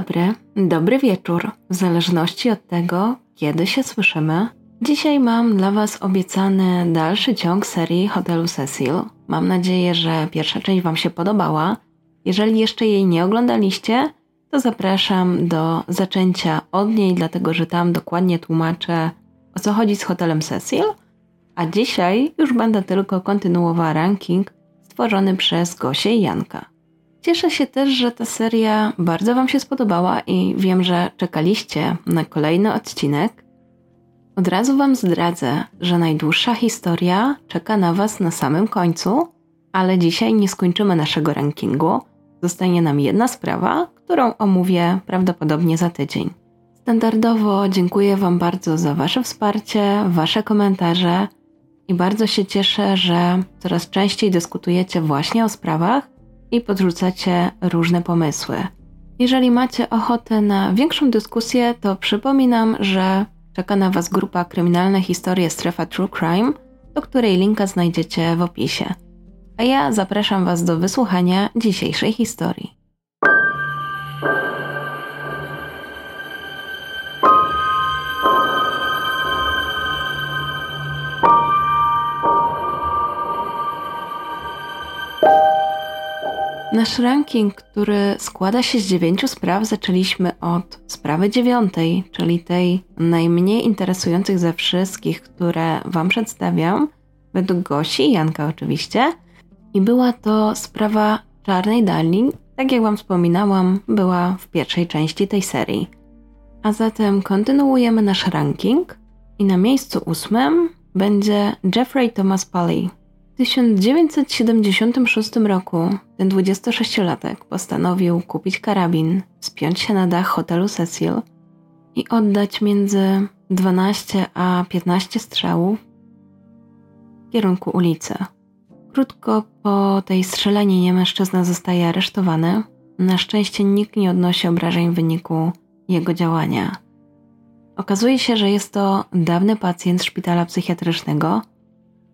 dobry, dobry wieczór, w zależności od tego, kiedy się słyszymy. Dzisiaj mam dla Was obiecany dalszy ciąg serii Hotelu Cecil. Mam nadzieję, że pierwsza część Wam się podobała. Jeżeli jeszcze jej nie oglądaliście, to zapraszam do zaczęcia od niej, dlatego że tam dokładnie tłumaczę o co chodzi z Hotelem Cecil. A dzisiaj już będę tylko kontynuowała ranking stworzony przez Gosię i Janka. Cieszę się też, że ta seria bardzo Wam się spodobała i wiem, że czekaliście na kolejny odcinek. Od razu Wam zdradzę, że najdłuższa historia czeka na Was na samym końcu, ale dzisiaj nie skończymy naszego rankingu. Zostanie nam jedna sprawa, którą omówię prawdopodobnie za tydzień. Standardowo dziękuję Wam bardzo za Wasze wsparcie, Wasze komentarze i bardzo się cieszę, że coraz częściej dyskutujecie właśnie o sprawach i podrzucacie różne pomysły. Jeżeli macie ochotę na większą dyskusję, to przypominam, że czeka na Was grupa Kryminalne Historie Strefa True Crime, do której linka znajdziecie w opisie. A ja zapraszam Was do wysłuchania dzisiejszej historii. Nasz ranking, który składa się z dziewięciu spraw, zaczęliśmy od sprawy dziewiątej, czyli tej najmniej interesujących ze wszystkich, które Wam przedstawiam, według Gosi i Janka oczywiście. I była to sprawa Czarnej Dali, tak jak Wam wspominałam, była w pierwszej części tej serii. A zatem kontynuujemy nasz ranking i na miejscu ósmym będzie Jeffrey Thomas Polly, w 1976 roku ten 26-latek postanowił kupić karabin, spiąć się na dach hotelu Cecil i oddać między 12 a 15 strzałów w kierunku ulicy. Krótko po tej strzelaninie mężczyzna zostaje aresztowany. Na szczęście nikt nie odnosi obrażeń w wyniku jego działania. Okazuje się, że jest to dawny pacjent szpitala psychiatrycznego,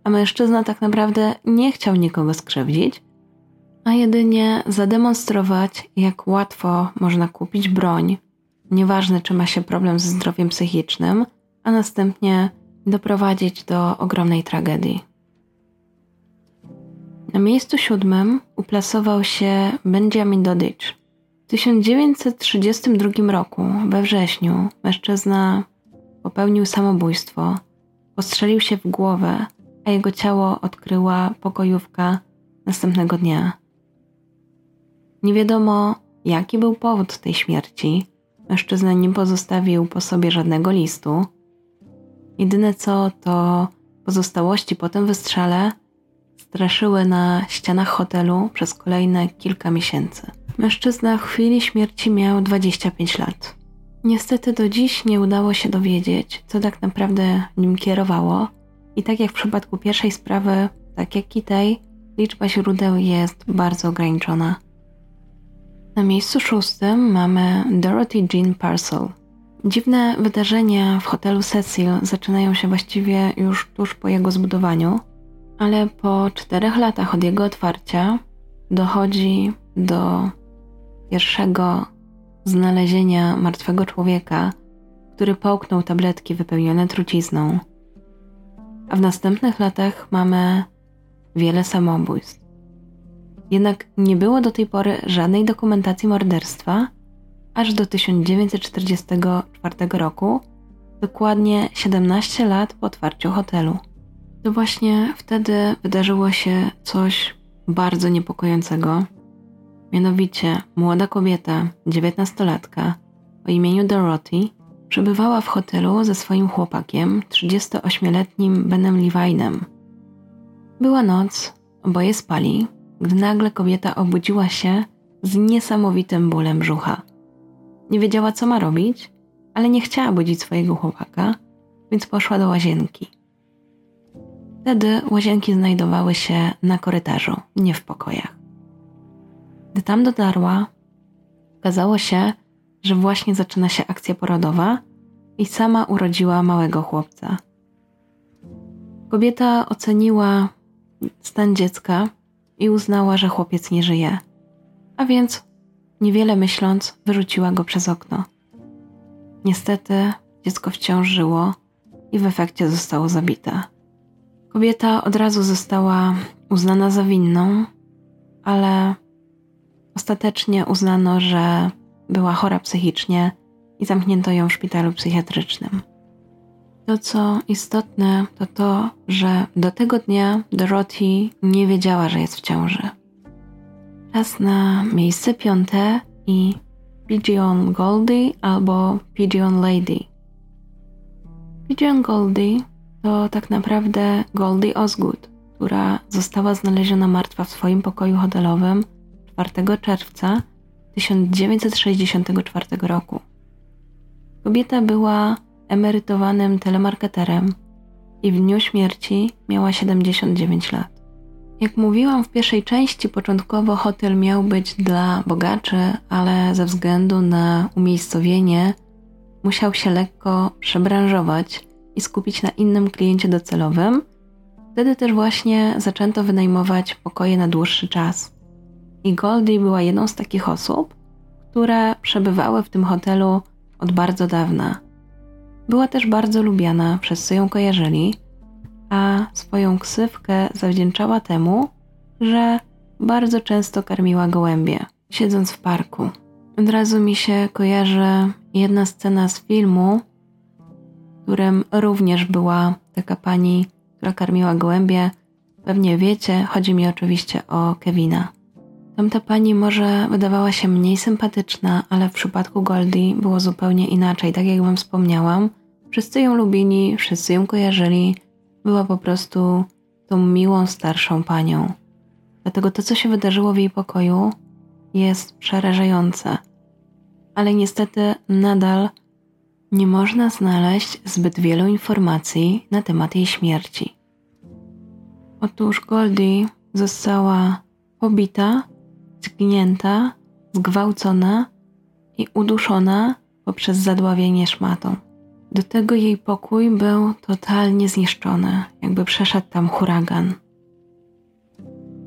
a mężczyzna tak naprawdę nie chciał nikogo skrzywdzić, a jedynie zademonstrować, jak łatwo można kupić broń, nieważne czy ma się problem ze zdrowiem psychicznym, a następnie doprowadzić do ogromnej tragedii. Na miejscu siódmym uplasował się Benjamin Dodich. W 1932 roku, we wrześniu, mężczyzna popełnił samobójstwo, postrzelił się w głowę a jego ciało odkryła pokojówka następnego dnia. Nie wiadomo, jaki był powód tej śmierci. Mężczyzna nie pozostawił po sobie żadnego listu. Jedyne co to pozostałości po tym wystrzale straszyły na ścianach hotelu przez kolejne kilka miesięcy. Mężczyzna w chwili śmierci miał 25 lat. Niestety do dziś nie udało się dowiedzieć, co tak naprawdę nim kierowało i tak jak w przypadku pierwszej sprawy, tak jak i tej, liczba źródeł jest bardzo ograniczona. Na miejscu szóstym mamy Dorothy Jean Parcel. Dziwne wydarzenia w hotelu Cecil zaczynają się właściwie już tuż po jego zbudowaniu, ale po czterech latach od jego otwarcia dochodzi do pierwszego znalezienia martwego człowieka, który połknął tabletki wypełnione trucizną a w następnych latach mamy wiele samobójstw. Jednak nie było do tej pory żadnej dokumentacji morderstwa, aż do 1944 roku, dokładnie 17 lat po otwarciu hotelu. To właśnie wtedy wydarzyło się coś bardzo niepokojącego. Mianowicie młoda kobieta, dziewiętnastolatka o imieniu Dorothy, Przebywała w hotelu ze swoim chłopakiem, 38-letnim Benem Levinem. Była noc, oboje spali, gdy nagle kobieta obudziła się z niesamowitym bólem brzucha. Nie wiedziała, co ma robić, ale nie chciała budzić swojego chłopaka, więc poszła do łazienki. Wtedy łazienki znajdowały się na korytarzu, nie w pokojach. Gdy tam dotarła, okazało się, że właśnie zaczyna się akcja porodowa i sama urodziła małego chłopca. Kobieta oceniła stan dziecka i uznała, że chłopiec nie żyje, a więc niewiele myśląc, wyrzuciła go przez okno. Niestety dziecko wciąż żyło i w efekcie zostało zabite. Kobieta od razu została uznana za winną, ale ostatecznie uznano, że była chora psychicznie i zamknięto ją w szpitalu psychiatrycznym. To, co istotne, to to, że do tego dnia Dorothy nie wiedziała, że jest w ciąży. Czas na miejsce piąte i Pigeon Goldie albo Pigeon Lady. Pigeon Goldie to tak naprawdę Goldie Osgood, która została znaleziona martwa w swoim pokoju hotelowym 4 czerwca 1964 roku. Kobieta była emerytowanym telemarketerem i w dniu śmierci miała 79 lat. Jak mówiłam w pierwszej części, początkowo hotel miał być dla bogaczy, ale ze względu na umiejscowienie musiał się lekko przebranżować i skupić na innym kliencie docelowym. Wtedy też właśnie zaczęto wynajmować pokoje na dłuższy czas. I Goldie była jedną z takich osób, które przebywały w tym hotelu od bardzo dawna. Była też bardzo lubiana, co ją kojarzyli, a swoją ksywkę zawdzięczała temu, że bardzo często karmiła gołębie, siedząc w parku. Od razu mi się kojarzy jedna scena z filmu, w którym również była taka pani, która karmiła gołębie. Pewnie wiecie, chodzi mi oczywiście o Kevina. Tamta pani może wydawała się mniej sympatyczna, ale w przypadku Goldie było zupełnie inaczej. Tak jak wam wspomniałam, wszyscy ją lubili, wszyscy ją kojarzyli. Była po prostu tą miłą starszą panią. Dlatego to, co się wydarzyło w jej pokoju, jest przerażające. Ale niestety nadal nie można znaleźć zbyt wielu informacji na temat jej śmierci. Otóż Goldie została pobita zgnięta, zgwałcona i uduszona poprzez zadławienie szmatą. Do tego jej pokój był totalnie zniszczony, jakby przeszedł tam huragan.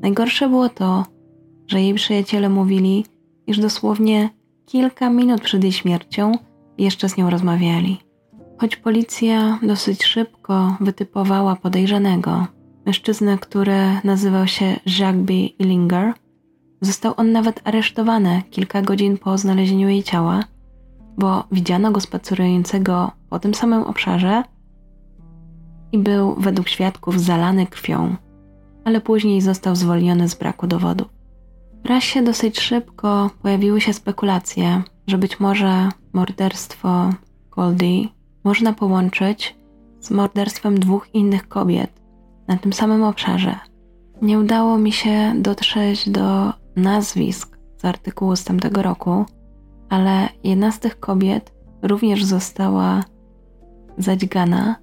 Najgorsze było to, że jej przyjaciele mówili, iż dosłownie kilka minut przed jej śmiercią jeszcze z nią rozmawiali. Choć policja dosyć szybko wytypowała podejrzanego, mężczyznę, który nazywał się Jacques B. Został on nawet aresztowany kilka godzin po znalezieniu jej ciała, bo widziano go spacerującego po tym samym obszarze i był według świadków zalany krwią, ale później został zwolniony z braku dowodów. W prasie dosyć szybko pojawiły się spekulacje, że być może morderstwo Goldie można połączyć z morderstwem dwóch innych kobiet na tym samym obszarze. Nie udało mi się dotrzeć do nazwisk z artykułu z tamtego roku, ale jedna z tych kobiet również została zadźgana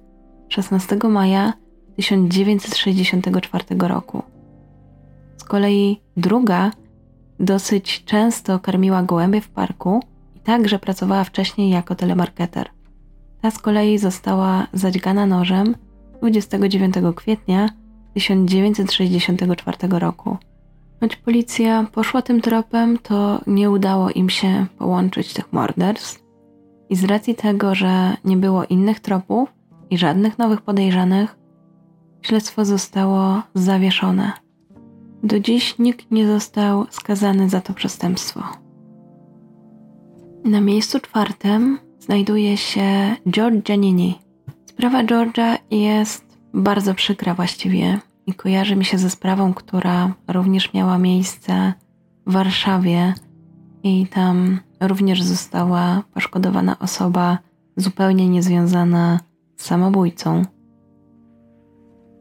16 maja 1964 roku. Z kolei druga dosyć często karmiła gołębie w parku i także pracowała wcześniej jako telemarketer. Ta z kolei została zadźgana nożem 29 kwietnia 1964 roku. Choć policja poszła tym tropem, to nie udało im się połączyć tych morderstw. I z racji tego, że nie było innych tropów i żadnych nowych podejrzanych, śledztwo zostało zawieszone. Do dziś nikt nie został skazany za to przestępstwo. Na miejscu czwartym znajduje się George Giannini. Sprawa George'a jest bardzo przykra właściwie i kojarzy mi się ze sprawą, która również miała miejsce w Warszawie i tam również została poszkodowana osoba zupełnie niezwiązana z samobójcą.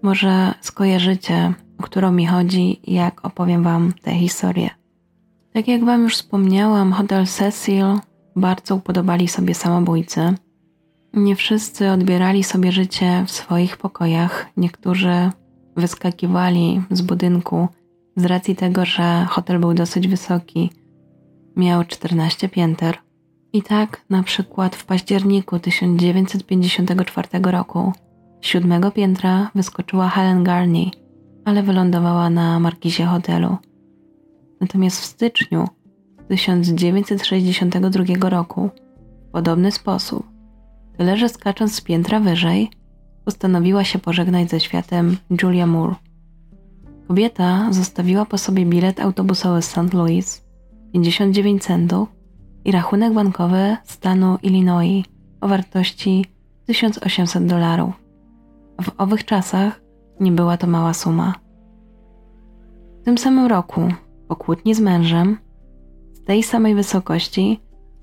Może skojarzycie, o którą mi chodzi, jak opowiem Wam tę historię. Tak jak Wam już wspomniałam, hotel Cecil bardzo upodobali sobie samobójcy. Nie wszyscy odbierali sobie życie w swoich pokojach, niektórzy wyskakiwali z budynku z racji tego, że hotel był dosyć wysoki. Miał 14 pięter. I tak na przykład w październiku 1954 roku z siódmego piętra wyskoczyła Helen Garney, ale wylądowała na markizie hotelu. Natomiast w styczniu 1962 roku w podobny sposób, tyle że skacząc z piętra wyżej, postanowiła się pożegnać ze światem Julia Moore. Kobieta zostawiła po sobie bilet autobusowy z St. Louis, 59 centów i rachunek bankowy stanu Illinois o wartości 1800 dolarów. W owych czasach nie była to mała suma. W tym samym roku, po kłótni z mężem, z tej samej wysokości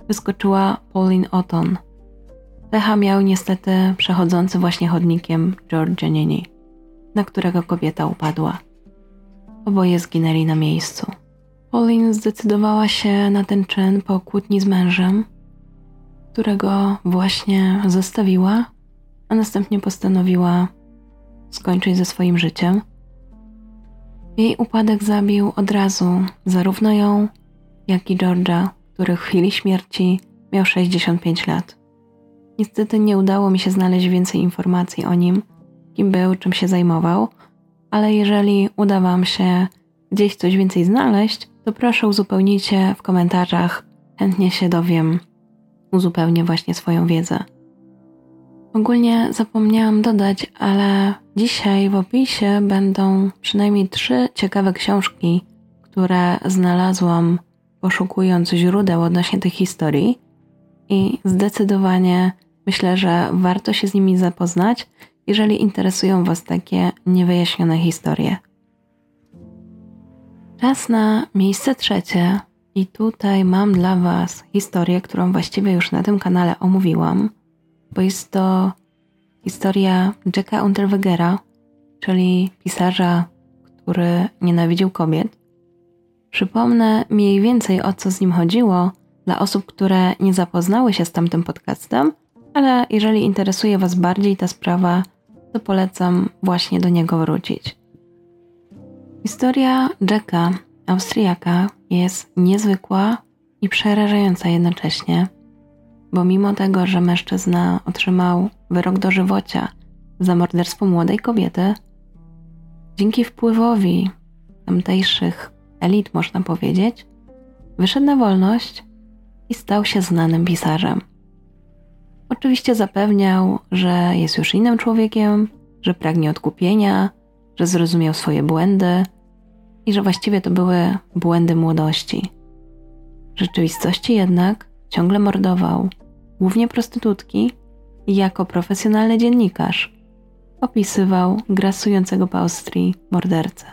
wyskoczyła Pauline Otton. Pecha miał niestety przechodzący właśnie chodnikiem George Giannini, na którego kobieta upadła. Oboje zginęli na miejscu. Pauline zdecydowała się na ten czyn po kłótni z mężem, którego właśnie zostawiła, a następnie postanowiła skończyć ze swoim życiem. Jej upadek zabił od razu zarówno ją, jak i George'a, który w chwili śmierci miał 65 lat. Niestety nie udało mi się znaleźć więcej informacji o nim, kim był, czym się zajmował, ale jeżeli uda Wam się gdzieś coś więcej znaleźć, to proszę uzupełnijcie w komentarzach. Chętnie się dowiem, uzupełnię właśnie swoją wiedzę. Ogólnie zapomniałam dodać, ale dzisiaj w opisie będą przynajmniej trzy ciekawe książki, które znalazłam poszukując źródeł odnośnie tych historii i zdecydowanie myślę, że warto się z nimi zapoznać, jeżeli interesują Was takie niewyjaśnione historie. Czas na miejsce trzecie i tutaj mam dla Was historię, którą właściwie już na tym kanale omówiłam, bo jest to historia Jacka Unterwegera, czyli pisarza, który nienawidził kobiet. Przypomnę mniej więcej o co z nim chodziło dla osób, które nie zapoznały się z tamtym podcastem, ale jeżeli interesuje Was bardziej ta sprawa, to polecam właśnie do niego wrócić. Historia Jacka, Austriaka, jest niezwykła i przerażająca jednocześnie, bo mimo tego, że mężczyzna otrzymał wyrok dożywocia za morderstwo młodej kobiety, dzięki wpływowi tamtejszych elit, można powiedzieć, wyszedł na wolność i stał się znanym pisarzem. Oczywiście zapewniał, że jest już innym człowiekiem, że pragnie odkupienia, że zrozumiał swoje błędy i że właściwie to były błędy młodości. W rzeczywistości jednak ciągle mordował, głównie prostytutki, i jako profesjonalny dziennikarz opisywał grasującego po Austrii mordercę.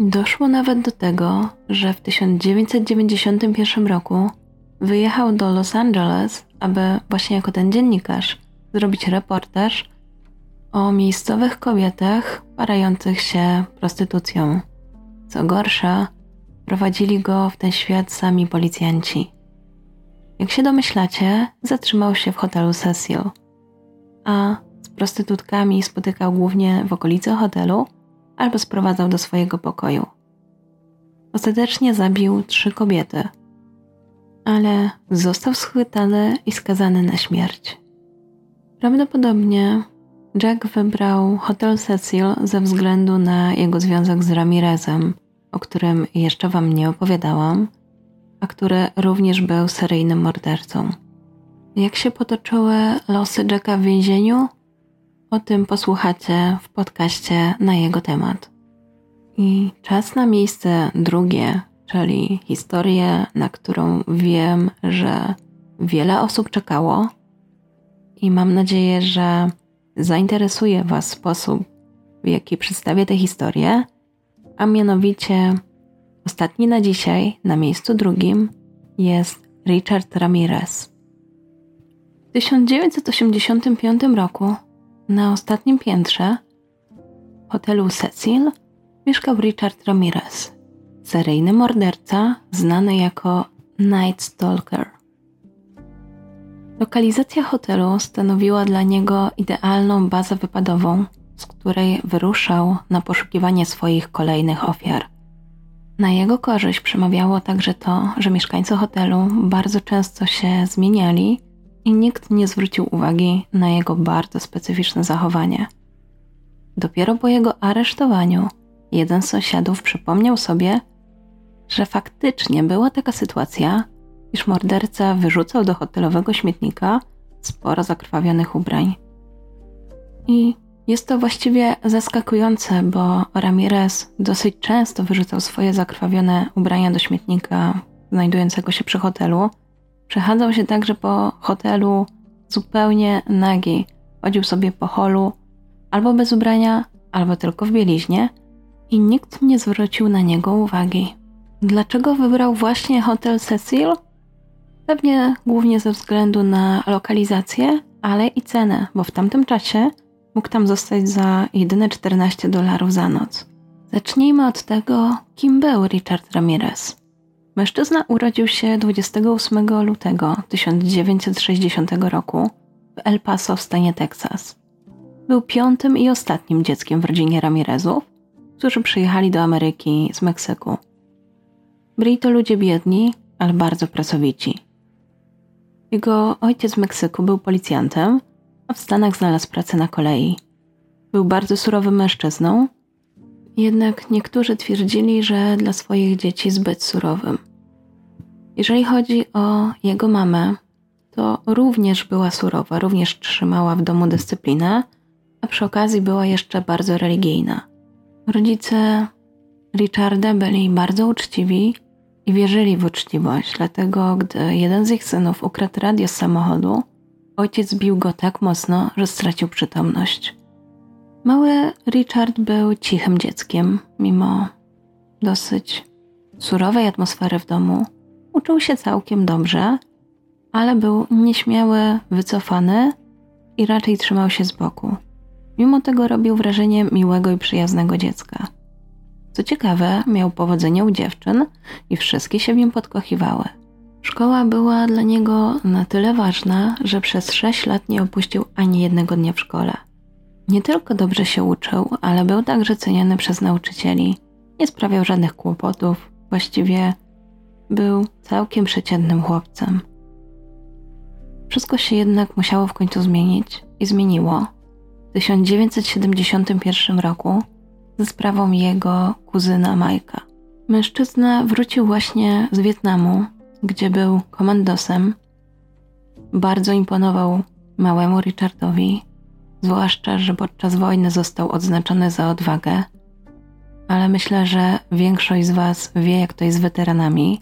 Doszło nawet do tego, że w 1991 roku wyjechał do Los Angeles, aby właśnie jako ten dziennikarz zrobić reportaż o miejscowych kobietach parających się prostytucją. Co gorsza, prowadzili go w ten świat sami policjanci. Jak się domyślacie, zatrzymał się w hotelu Cecil, a z prostytutkami spotykał głównie w okolicy hotelu albo sprowadzał do swojego pokoju. Ostatecznie zabił trzy kobiety, ale został schwytany i skazany na śmierć. Prawdopodobnie Jack wybrał Hotel Cecil ze względu na jego związek z Ramirezem, o którym jeszcze Wam nie opowiadałam, a który również był seryjnym mordercą. Jak się potoczyły losy Jacka w więzieniu? O tym posłuchacie w podcaście na jego temat. I czas na miejsce drugie, czyli historię, na którą wiem, że wiele osób czekało, i mam nadzieję, że zainteresuje Was sposób, w jaki przedstawię tę historię, a mianowicie ostatni na dzisiaj, na miejscu drugim, jest Richard Ramirez. W 1985 roku na ostatnim piętrze hotelu Cecil mieszkał Richard Ramirez, seryjny morderca znany jako Night Stalker. Lokalizacja hotelu stanowiła dla niego idealną bazę wypadową, z której wyruszał na poszukiwanie swoich kolejnych ofiar. Na jego korzyść przemawiało także to, że mieszkańcy hotelu bardzo często się zmieniali i nikt nie zwrócił uwagi na jego bardzo specyficzne zachowanie. Dopiero po jego aresztowaniu jeden z sąsiadów przypomniał sobie, że faktycznie była taka sytuacja, iż morderca wyrzucał do hotelowego śmietnika sporo zakrwawionych ubrań. I jest to właściwie zaskakujące, bo Ramirez dosyć często wyrzucał swoje zakrwawione ubrania do śmietnika znajdującego się przy hotelu. Przechadzał się także po hotelu zupełnie nagi. Chodził sobie po holu albo bez ubrania, albo tylko w bieliźnie i nikt nie zwrócił na niego uwagi. Dlaczego wybrał właśnie hotel Cecil? Pewnie głównie ze względu na lokalizację, ale i cenę, bo w tamtym czasie mógł tam zostać za jedyne 14 dolarów za noc. Zacznijmy od tego, kim był Richard Ramirez. Mężczyzna urodził się 28 lutego 1960 roku w El Paso w stanie Teksas. Był piątym i ostatnim dzieckiem w rodzinie Ramirezów, którzy przyjechali do Ameryki z Meksyku. Byli to ludzie biedni, ale bardzo pracowici. Jego ojciec w Meksyku był policjantem, a w Stanach znalazł pracę na kolei. Był bardzo surowym mężczyzną, jednak niektórzy twierdzili, że dla swoich dzieci zbyt surowym. Jeżeli chodzi o jego mamę, to również była surowa, również trzymała w domu dyscyplinę, a przy okazji była jeszcze bardzo religijna. Rodzice Richarda byli bardzo uczciwi i wierzyli w uczciwość, dlatego gdy jeden z ich synów ukradł radio z samochodu, ojciec bił go tak mocno, że stracił przytomność. Mały Richard był cichym dzieckiem, mimo dosyć surowej atmosfery w domu. Uczył się całkiem dobrze, ale był nieśmiały, wycofany i raczej trzymał się z boku. Mimo tego robił wrażenie miłego i przyjaznego dziecka. Co ciekawe, miał powodzenie u dziewczyn i wszystkie się w nim podkochiwały. Szkoła była dla niego na tyle ważna, że przez sześć lat nie opuścił ani jednego dnia w szkole. Nie tylko dobrze się uczył, ale był także ceniony przez nauczycieli. Nie sprawiał żadnych kłopotów, właściwie był całkiem przeciętnym chłopcem. Wszystko się jednak musiało w końcu zmienić i zmieniło. W 1971 roku ze sprawą jego kuzyna Majka. Mężczyzna wrócił właśnie z Wietnamu, gdzie był komandosem. Bardzo imponował małemu Richardowi, zwłaszcza, że podczas wojny został odznaczony za odwagę. Ale myślę, że większość z Was wie, jak to jest z weteranami.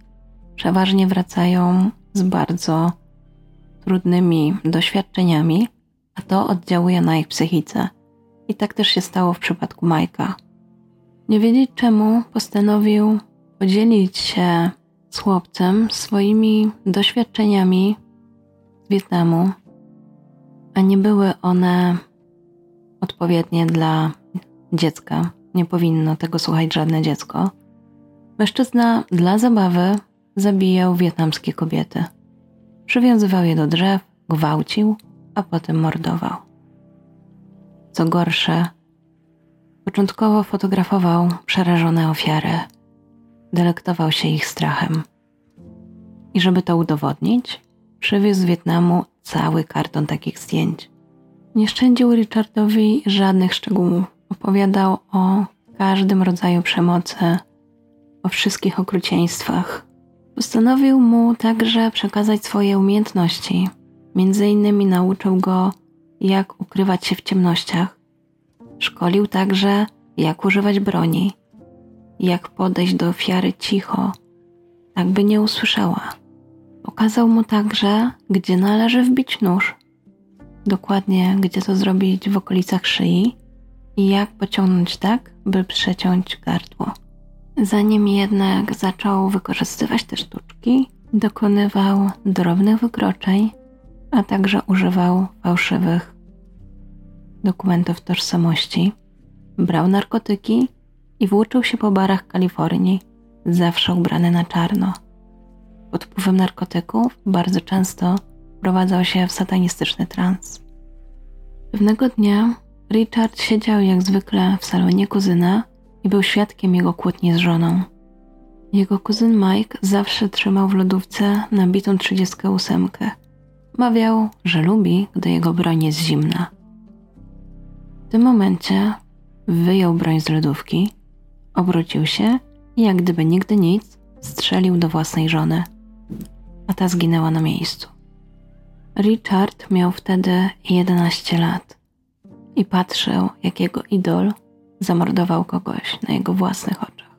Przeważnie wracają z bardzo trudnymi doświadczeniami, a to oddziałuje na ich psychice. I tak też się stało w przypadku Majka. Nie wiedzieć czemu postanowił podzielić się z chłopcem swoimi doświadczeniami z Wietnamu, a nie były one odpowiednie dla dziecka. Nie powinno tego słuchać żadne dziecko. Mężczyzna dla zabawy zabijał wietnamskie kobiety. Przywiązywał je do drzew, gwałcił, a potem mordował. Co gorsze, początkowo fotografował przerażone ofiary, delektował się ich strachem. I żeby to udowodnić, przywiózł z Wietnamu cały karton takich zdjęć. Nie szczędził Richardowi żadnych szczegółów. Opowiadał o każdym rodzaju przemocy, o wszystkich okrucieństwach. Postanowił mu także przekazać swoje umiejętności. Między innymi nauczył go, jak ukrywać się w ciemnościach. Szkolił także, jak używać broni, jak podejść do ofiary cicho, tak by nie usłyszała. Pokazał mu także, gdzie należy wbić nóż, dokładnie gdzie to zrobić w okolicach szyi i jak pociągnąć tak, by przeciąć gardło. Zanim jednak zaczął wykorzystywać te sztuczki, dokonywał drobnych wykroczeń, a także używał fałszywych dokumentów tożsamości, brał narkotyki i włóczył się po barach Kalifornii, zawsze ubrany na czarno. Pod wpływem narkotyków bardzo często wprowadzał się w satanistyczny trans. Pewnego dnia Richard siedział jak zwykle w salonie kuzyna i był świadkiem jego kłótni z żoną. Jego kuzyn Mike zawsze trzymał w lodówce nabitą 38. Mawiał, że lubi, gdy jego broń jest zimna. W tym momencie wyjął broń z lodówki, obrócił się i jak gdyby nigdy nic, strzelił do własnej żony, a ta zginęła na miejscu. Richard miał wtedy 11 lat i patrzył, jak jego idol zamordował kogoś na jego własnych oczach.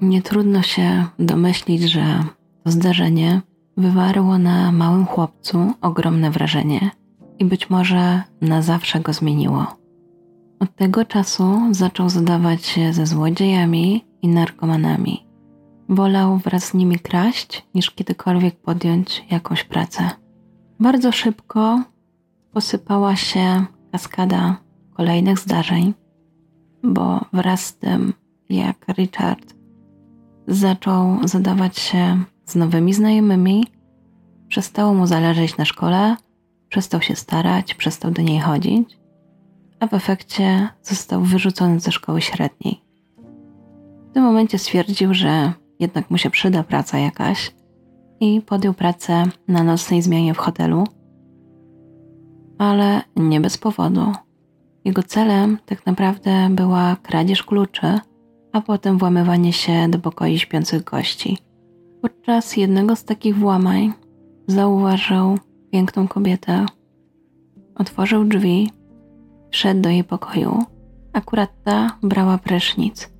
Nie trudno się domyślić, że to zdarzenie wywarło na małym chłopcu ogromne wrażenie i być może na zawsze go zmieniło. Od tego czasu zaczął zadawać się ze złodziejami i narkomanami. Wolał wraz z nimi kraść, niż kiedykolwiek podjąć jakąś pracę. Bardzo szybko posypała się kaskada kolejnych zdarzeń, bo wraz z tym, jak Richard zaczął zadawać się z nowymi znajomymi, przestało mu zależeć na szkole, przestał się starać, przestał do niej chodzić, a w efekcie został wyrzucony ze szkoły średniej. W tym momencie stwierdził, że jednak mu się przyda praca jakaś i podjął pracę na nocnej zmianie w hotelu, ale nie bez powodu. Jego celem tak naprawdę była kradzież kluczy, a potem włamywanie się do pokoi śpiących gości. Podczas jednego z takich włamań zauważył piękną kobietę. Otworzył drzwi, wszedł do jej pokoju. Akurat ta brała prysznic.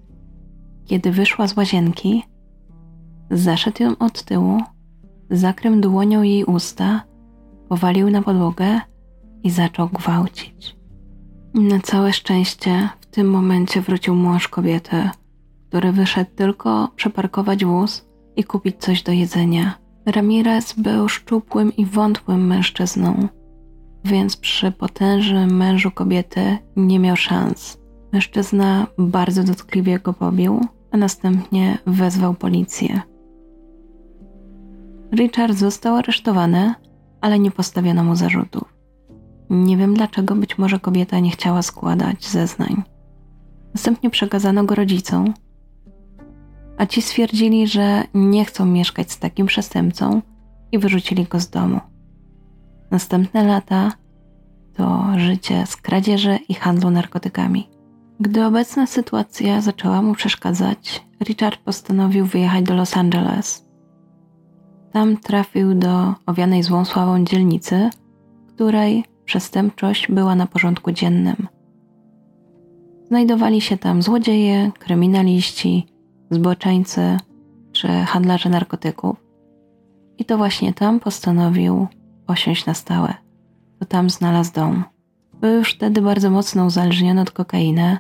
Kiedy wyszła z łazienki, zaszedł ją od tyłu, zakrył dłonią jej usta, powalił na podłogę i zaczął gwałcić. Na całe szczęście w tym momencie wrócił mąż kobiety, który wyszedł tylko przeparkować wóz i kupić coś do jedzenia. Ramirez był szczupłym i wątłym mężczyzną, więc przy potężnym mężu kobiety nie miał szans. Mężczyzna bardzo dotkliwie go pobił, a następnie wezwał policję. Richard został aresztowany, ale nie postawiono mu zarzutów. Nie wiem dlaczego, być może kobieta nie chciała składać zeznań. Następnie przekazano go rodzicom, a ci stwierdzili, że nie chcą mieszkać z takim przestępcą i wyrzucili go z domu. Następne lata to życie z kradzieży i handlu narkotykami. Gdy obecna sytuacja zaczęła mu przeszkadzać, Richard postanowił wyjechać do Los Angeles. Tam trafił do owianej złą sławą dzielnicy, której przestępczość była na porządku dziennym. Znajdowali się tam złodzieje, kryminaliści, zboczeńcy czy handlarze narkotyków. I to właśnie tam postanowił osiąść na stałe. To tam znalazł dom. Był już wtedy bardzo mocno uzależniony od kokainy,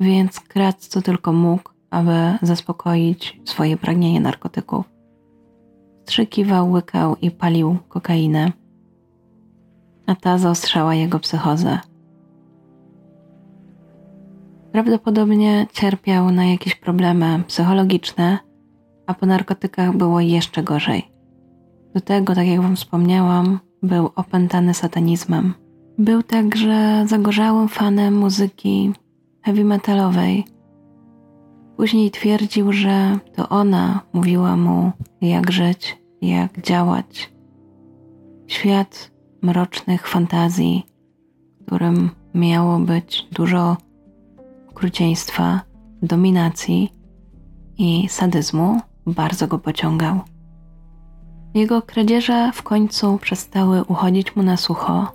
więc kradł co tylko mógł, aby zaspokoić swoje pragnienie narkotyków. Strzykiwał, łykał i palił kokainę, a ta zaostrzała jego psychozę. Prawdopodobnie cierpiał na jakieś problemy psychologiczne, a po narkotykach było jeszcze gorzej. Do tego, tak jak Wam wspomniałam, był opętany satanizmem. Był także zagorzałym fanem muzyki heavy metalowej. Później twierdził, że to ona mówiła mu, jak żyć, jak działać. Świat mrocznych fantazji, którym miało być dużo okrucieństwa, dominacji i sadyzmu bardzo go pociągał. Jego kradzieże w końcu przestały uchodzić mu na sucho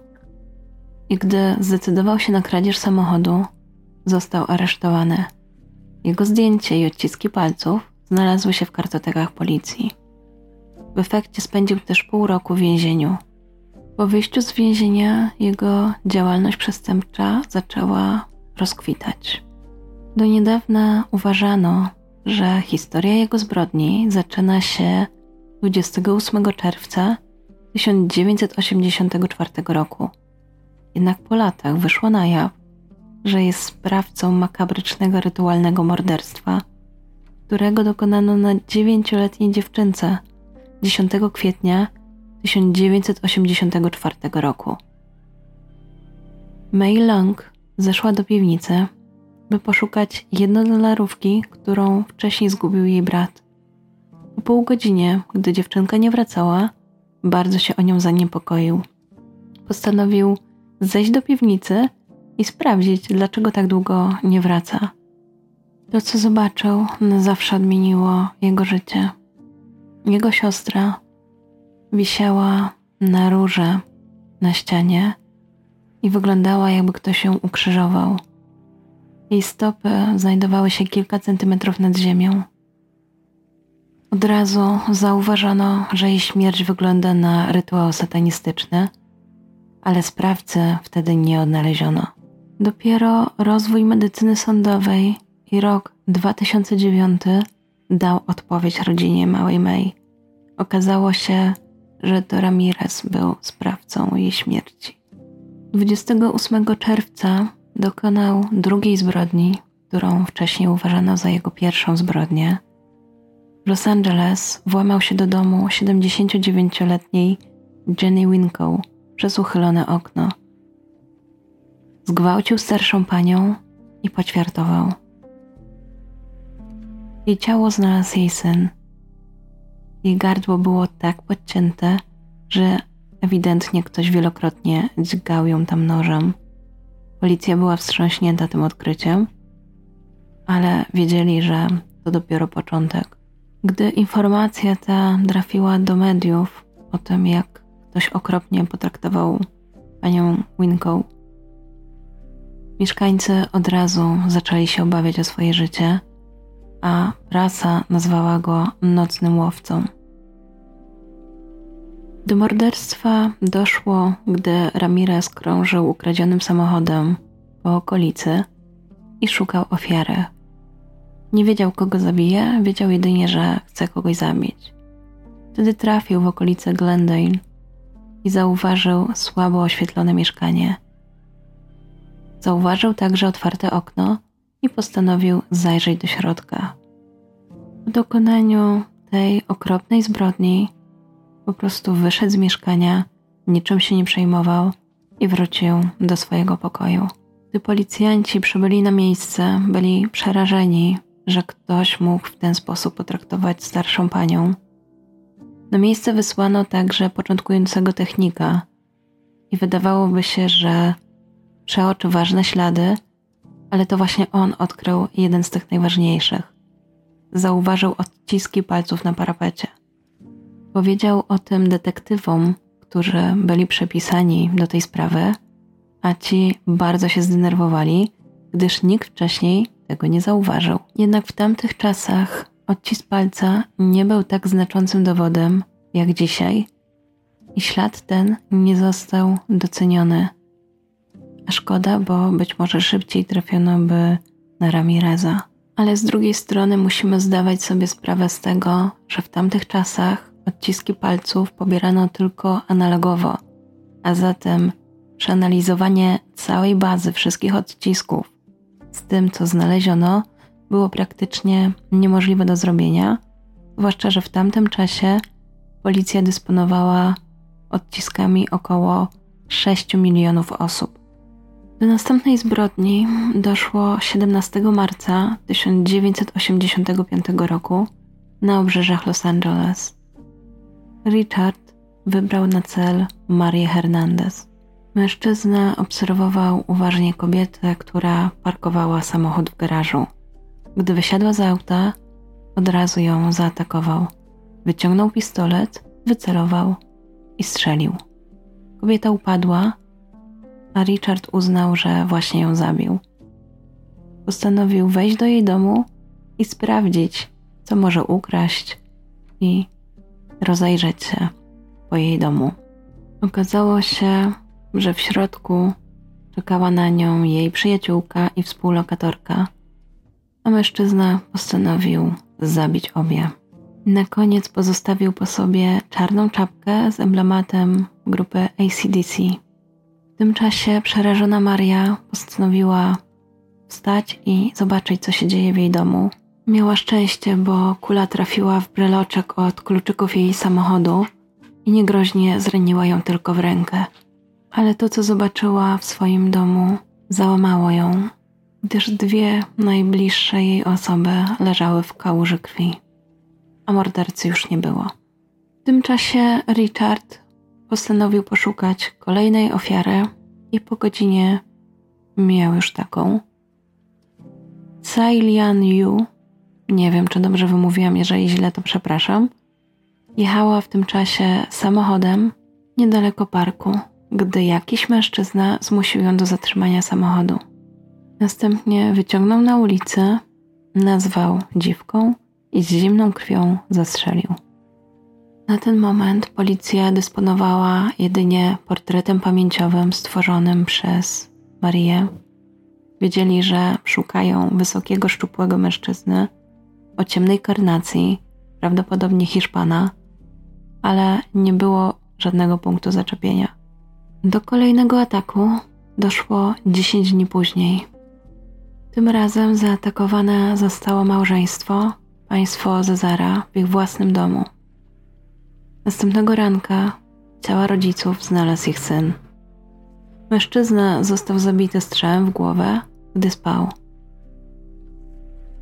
i gdy zdecydował się na kradzież samochodu, został aresztowany. Jego zdjęcie i odciski palców znalazły się w kartotekach policji. W efekcie spędził też pół roku w więzieniu. Po wyjściu z więzienia jego działalność przestępcza zaczęła rozkwitać. Do niedawna uważano, że historia jego zbrodni zaczyna się 28 czerwca 1984 roku. Jednak po latach wyszło na jaw, że jest sprawcą makabrycznego rytualnego morderstwa, którego dokonano na dziewięcioletniej dziewczynce 10 kwietnia 1984 roku. May Long zeszła do piwnicy by poszukać jednodolarówki, którą wcześniej zgubił jej brat. Po pół godzinie, gdy dziewczynka nie wracała, bardzo się o nią zaniepokoił. Postanowił zejść do piwnicy i sprawdzić, dlaczego tak długo nie wraca. To, co zobaczył, na zawsze odmieniło jego życie. Jego siostra wisiała na rurze na ścianie i wyglądała, jakby ktoś się ukrzyżował. Jej stopy znajdowały się kilka centymetrów nad ziemią. Od razu zauważono, że jej śmierć wygląda na rytuał satanistyczny, ale sprawcy wtedy nie odnaleziono. Dopiero rozwój medycyny sądowej i rok 2009 dał odpowiedź rodzinie małej May. Okazało się, że to Ramirez był sprawcą jej śmierci. 28 czerwca dokonał drugiej zbrodni, którą wcześniej uważano za jego pierwszą zbrodnię. W Los Angeles włamał się do domu 79-letniej Jenny Winkow przez uchylone okno. Zgwałcił starszą panią i poćwiartował. Jej ciało znalazł jej syn. Jej gardło było tak podcięte, że ewidentnie ktoś wielokrotnie dźgał ją tam nożem. Policja była wstrząśnięta tym odkryciem, ale wiedzieli, że to dopiero początek. Gdy informacja ta trafiła do mediów o tym, jak ktoś okropnie potraktował panią Winkow, mieszkańcy od razu zaczęli się obawiać o swoje życie, a prasa nazwała go nocnym łowcą. Do morderstwa doszło, gdy Ramirez krążył ukradzionym samochodem po okolicy i szukał ofiary. Nie wiedział, kogo zabije, wiedział jedynie, że chce kogoś zabić. Wtedy trafił w okolice Glendale i zauważył słabo oświetlone mieszkanie. Zauważył także otwarte okno i postanowił zajrzeć do środka. Po dokonaniu tej okropnej zbrodni po prostu wyszedł z mieszkania, niczym się nie przejmował i wrócił do swojego pokoju. Gdy policjanci przybyli na miejsce, byli przerażeni, że ktoś mógł w ten sposób potraktować starszą panią. Na miejsce wysłano także początkującego technika i wydawałoby się, że przeoczy ważne ślady, ale to właśnie on odkrył jeden z tych najważniejszych. Zauważył odciski palców na parapecie. Powiedział o tym detektywom, którzy byli przepisani do tej sprawy, a ci bardzo się zdenerwowali, gdyż nikt wcześniej tego nie zauważył. Jednak w tamtych czasach odcisk palca nie był tak znaczącym dowodem jak dzisiaj i ślad ten nie został doceniony. A szkoda, bo być może szybciej trafiono by na Ramireza. Ale z drugiej strony musimy zdawać sobie sprawę z tego, że w tamtych czasach Odciski palców pobierano tylko analogowo, a zatem przeanalizowanie całej bazy wszystkich odcisków z tym, co znaleziono, było praktycznie niemożliwe do zrobienia, zwłaszcza, że w tamtym czasie policja dysponowała odciskami około 6 milionów osób. Do następnej zbrodni doszło 17 marca 1985 roku na obrzeżach Los Angeles. Richard wybrał na cel Marię Hernandez. Mężczyzna obserwował uważnie kobietę, która parkowała samochód w garażu. Gdy wysiadła z auta, od razu ją zaatakował. Wyciągnął pistolet, wycelował i strzelił. Kobieta upadła, a Richard uznał, że właśnie ją zabił. Postanowił wejść do jej domu i sprawdzić, co może ukraść i rozejrzeć się po jej domu. Okazało się, że w środku czekała na nią jej przyjaciółka i współlokatorka, a mężczyzna postanowił zabić obie. Na koniec pozostawił po sobie czarną czapkę z emblematem grupy ACDC. W tym czasie przerażona Maria postanowiła wstać i zobaczyć, co się dzieje w jej domu. Miała szczęście, bo kula trafiła w breloczek od kluczyków jej samochodu i niegroźnie zraniła ją tylko w rękę. Ale to, co zobaczyła w swoim domu, załamało ją, gdyż dwie najbliższe jej osoby leżały w kałuży krwi, a mordercy już nie było. W tym czasie Richard postanowił poszukać kolejnej ofiary i po godzinie miał już taką Tsai Lian Yu, nie wiem czy dobrze wymówiłam, jeżeli źle to przepraszam, jechała w tym czasie samochodem niedaleko parku, gdy jakiś mężczyzna zmusił ją do zatrzymania samochodu. Następnie wyciągnął na ulicę, nazwał dziwką i z zimną krwią zastrzelił. Na ten moment policja dysponowała jedynie portretem pamięciowym stworzonym przez Marię. Wiedzieli, że szukają wysokiego, szczupłego mężczyzny o ciemnej karnacji, prawdopodobnie Hiszpana, ale nie było żadnego punktu zaczepienia. Do kolejnego ataku doszło 10 dni później. Tym razem zaatakowane zostało małżeństwo, państwo Zezara w ich własnym domu. Następnego ranka ciała rodziców znalazł ich syn. Mężczyzna został zabity strzałem w głowę, gdy spał.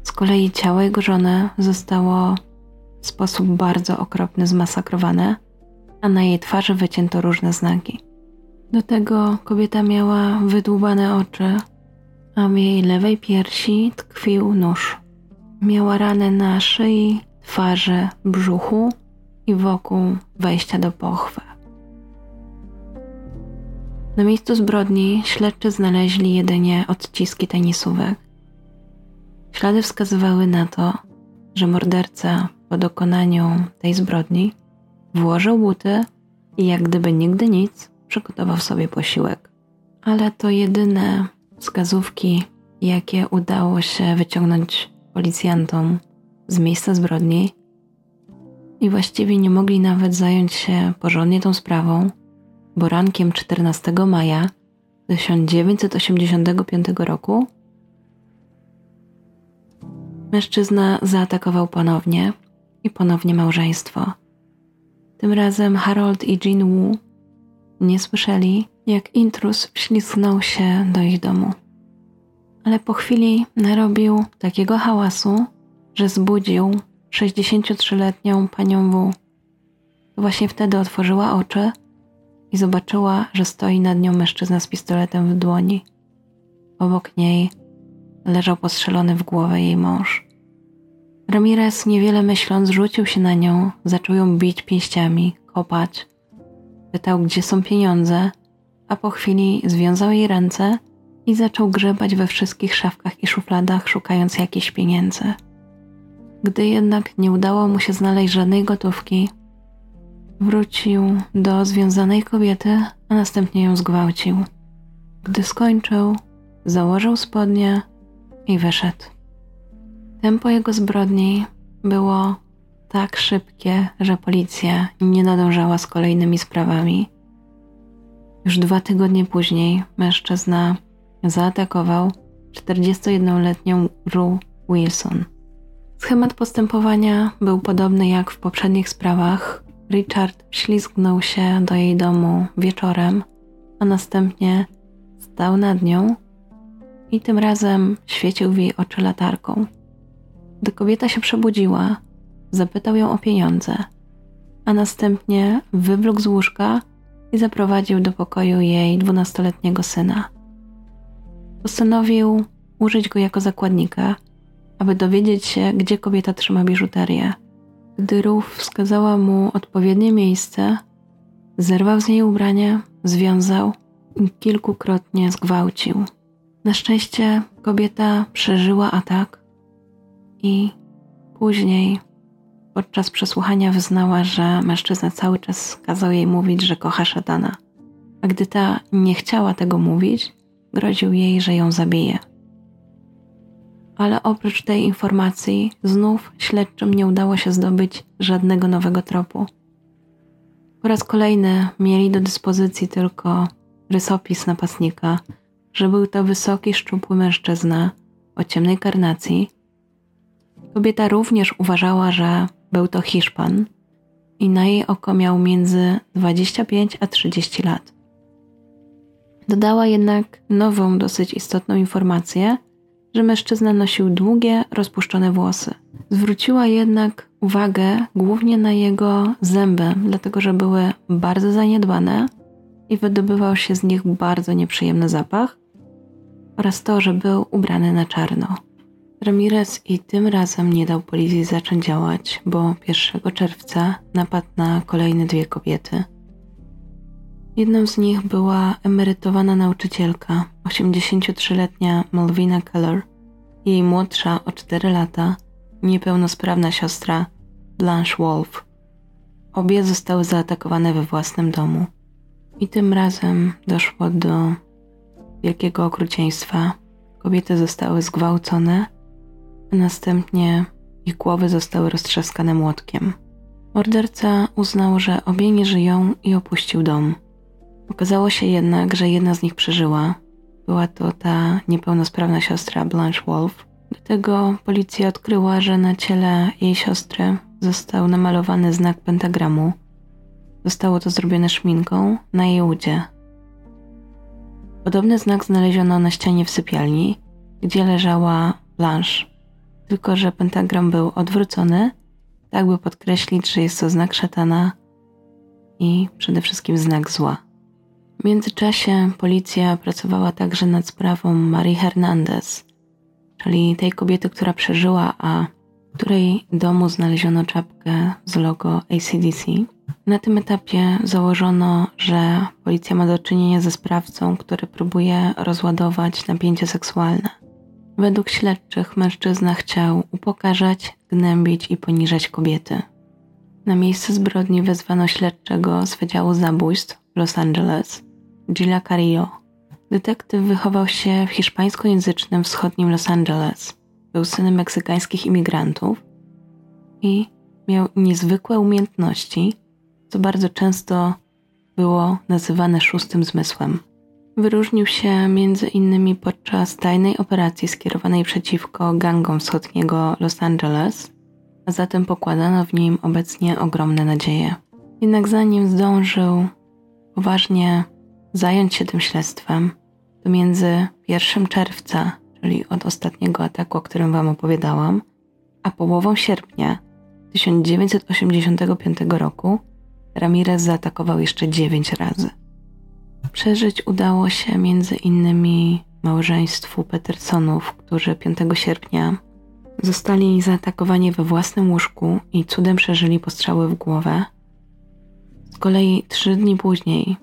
Z kolei ciało jego żony zostało w sposób bardzo okropny zmasakrowane, a na jej twarzy wycięto różne znaki. Do tego kobieta miała wydłubane oczy, a w jej lewej piersi tkwił nóż. Miała rany na szyi, twarzy, brzuchu i wokół wejścia do pochwy. Na miejscu zbrodni śledczy znaleźli jedynie odciski tenisówek. Ślady wskazywały na to, że morderca po dokonaniu tej zbrodni włożył buty i jak gdyby nigdy nic przygotował sobie posiłek. Ale to jedyne wskazówki, jakie udało się wyciągnąć policjantom z miejsca zbrodni i właściwie nie mogli nawet zająć się porządnie tą sprawą, bo rankiem 14 maja 1985 roku mężczyzna zaatakował ponownie i ponownie małżeństwo. Tym razem Harold i Jean Wu nie słyszeli, jak intruz wślizgnął się do ich domu. Ale po chwili narobił takiego hałasu, że zbudził 63-letnią panią W. Właśnie wtedy otworzyła oczy i zobaczyła, że stoi nad nią mężczyzna z pistoletem w dłoni. Obok niej leżał postrzelony w głowę jej mąż. Ramirez, niewiele myśląc, rzucił się na nią, zaczął ją bić pięściami, kopać. Pytał, gdzie są pieniądze, a po chwili związał jej ręce i zaczął grzebać we wszystkich szafkach i szufladach, szukając jakichś pieniędzy. Gdy jednak nie udało mu się znaleźć żadnej gotówki, wrócił do związanej kobiety, a następnie ją zgwałcił. Gdy skończył, założył spodnie i wyszedł. Tempo jego zbrodni było tak szybkie, że policja nie nadążała z kolejnymi sprawami. Już dwa tygodnie później mężczyzna zaatakował 41-letnią Rue Wilson. Schemat postępowania był podobny jak w poprzednich sprawach. Richard wślizgnął się do jej domu wieczorem, a następnie stał nad nią i tym razem świecił w jej oczy latarką. Gdy kobieta się przebudziła, zapytał ją o pieniądze, a następnie wywlókł z łóżka i zaprowadził do pokoju jej dwunastoletniego syna. Postanowił użyć go jako zakładnika, aby dowiedzieć się, gdzie kobieta trzyma biżuterię. Gdy Ruf wskazała mu odpowiednie miejsce, zerwał z niej ubranie, związał i kilkukrotnie zgwałcił. Na szczęście kobieta przeżyła atak i później podczas przesłuchania wyznała, że mężczyzna cały czas kazał jej mówić, że kocha szatana. A gdy ta nie chciała tego mówić, groził jej, że ją zabije. Ale oprócz tej informacji, znów śledczym nie udało się zdobyć żadnego nowego tropu. Po raz kolejny mieli do dyspozycji tylko rysopis napastnika, że był to wysoki, szczupły mężczyzna o ciemnej karnacji. Kobieta również uważała, że był to Hiszpan i na jej oko miał między 25 a 30 lat. Dodała jednak nową, dosyć istotną informację, że mężczyzna nosił długie, rozpuszczone włosy. Zwróciła jednak uwagę głównie na jego zęby, dlatego że były bardzo zaniedbane i wydobywał się z nich bardzo nieprzyjemny zapach, oraz to, że był ubrany na czarno. Ramirez i tym razem nie dał policji zacząć działać, bo 1 czerwca napadł na kolejne dwie kobiety. Jedną z nich była emerytowana nauczycielka, 83-letnia Malvina Keller, jej młodsza o 4 lata, niepełnosprawna siostra Blanche Wolf. Obie zostały zaatakowane we własnym domu. I tym razem doszło do wielkiego okrucieństwa. Kobiety zostały zgwałcone, a następnie ich głowy zostały roztrzaskane młotkiem. Morderca uznał, że obie nie żyją i opuścił dom. Okazało się jednak, że jedna z nich przeżyła. Była to ta niepełnosprawna siostra Blanche Wolf. Do tego policja odkryła, że na ciele jej siostry został namalowany znak pentagramu. Zostało to zrobione szminką na jej udzie. Podobny znak znaleziono na ścianie w sypialni, gdzie leżała Blanche, tylko że pentagram był odwrócony, tak by podkreślić, że jest to znak szatana i przede wszystkim znak zła. W międzyczasie policja pracowała także nad sprawą Marii Hernandez, czyli tej kobiety, która przeżyła, a w której domu znaleziono czapkę z logo ACDC. Na tym etapie założono, że policja ma do czynienia ze sprawcą, który próbuje rozładować napięcie seksualne. Według śledczych mężczyzna chciał upokarzać, gnębić i poniżać kobiety. Na miejsce zbrodni wezwano śledczego z Wydziału Zabójstw w Los Angeles, Gila Carillo. Detektyw wychował się w hiszpańskojęzycznym wschodnim Los Angeles. Był synem meksykańskich imigrantów i miał niezwykłe umiejętności, co bardzo często było nazywane szóstym zmysłem. Wyróżnił się między innymi podczas tajnej operacji skierowanej przeciwko gangom wschodniego Los Angeles, a zatem pokładano w nim obecnie ogromne nadzieje. Jednak zanim zdążył poważnie zająć się tym śledztwem, to między 1 czerwca, czyli od ostatniego ataku, o którym Wam opowiadałam, a połową sierpnia 1985 roku Ramirez zaatakował jeszcze 9 razy. Przeżyć udało się między innymi małżeństwu Petersonów, którzy 5 sierpnia zostali zaatakowani we własnym łóżku i cudem przeżyli postrzały w głowę. Z kolei trzy dni później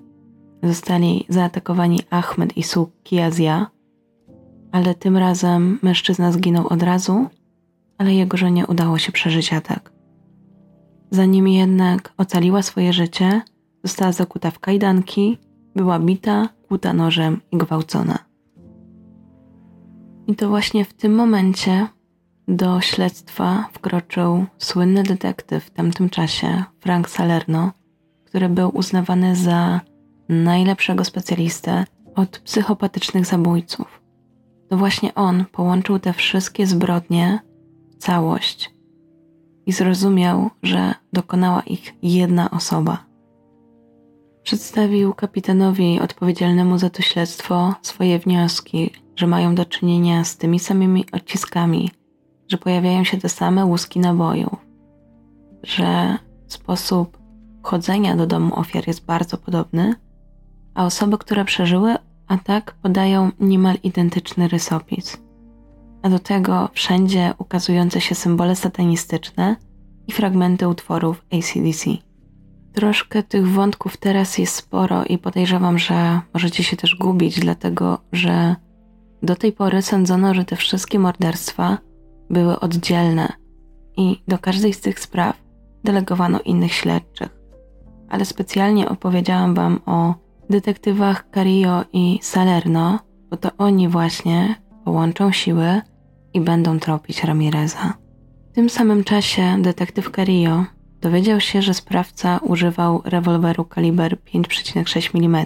zostali zaatakowani Ahmed i Suk Kiazja, ale tym razem mężczyzna zginął od razu, ale jego żonie udało się przeżyć atak. Zanim jednak ocaliła swoje życie, została zakuta w kajdanki, była bita, kłuta nożem i gwałcona. I to właśnie w tym momencie do śledztwa wkroczył słynny detektyw w tamtym czasie, Frank Salerno, który był uznawany za najlepszego specjalistę od psychopatycznych zabójców. To właśnie on połączył te wszystkie zbrodnie w całość i zrozumiał, że dokonała ich jedna osoba. Przedstawił kapitanowi odpowiedzialnemu za to śledztwo swoje wnioski, że mają do czynienia z tymi samymi odciskami, że pojawiają się te same łuski nabojów, że sposób wchodzenia do domu ofiar jest bardzo podobny, a osoby, które przeżyły atak, podają niemal identyczny rysopis. A do tego wszędzie ukazujące się symbole satanistyczne i fragmenty utworów ACDC. Troszkę tych wątków teraz jest sporo i podejrzewam, że możecie się też gubić, dlatego że do tej pory sądzono, że te wszystkie morderstwa były oddzielne i do każdej z tych spraw delegowano innych śledczych. Ale specjalnie opowiedziałam Wam o detektywach Carillo i Salerno, bo to oni właśnie połączą siły i będą tropić Ramireza. W tym samym czasie detektyw Carillo dowiedział się, że sprawca używał rewolweru kaliber 5,6 mm.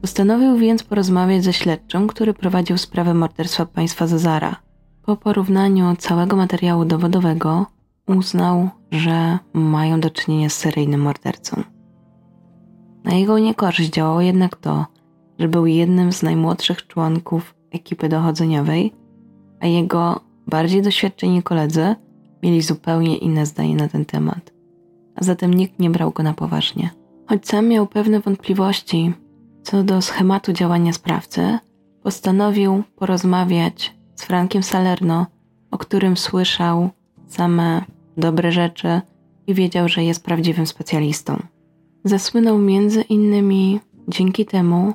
Postanowił więc porozmawiać ze śledczym, który prowadził sprawę morderstwa państwa Zazara. Po porównaniu całego materiału dowodowego uznał, że mają do czynienia z seryjnym mordercą. Na jego niekorzyść działało jednak to, że był jednym z najmłodszych członków ekipy dochodzeniowej, a jego bardziej doświadczeni koledzy mieli zupełnie inne zdanie na ten temat, a zatem nikt nie brał go na poważnie. Choć sam miał pewne wątpliwości co do schematu działania sprawcy, postanowił porozmawiać z Frankiem Salerno, o którym słyszał same dobre rzeczy i wiedział, że jest prawdziwym specjalistą. Zasłynął między innymi dzięki temu,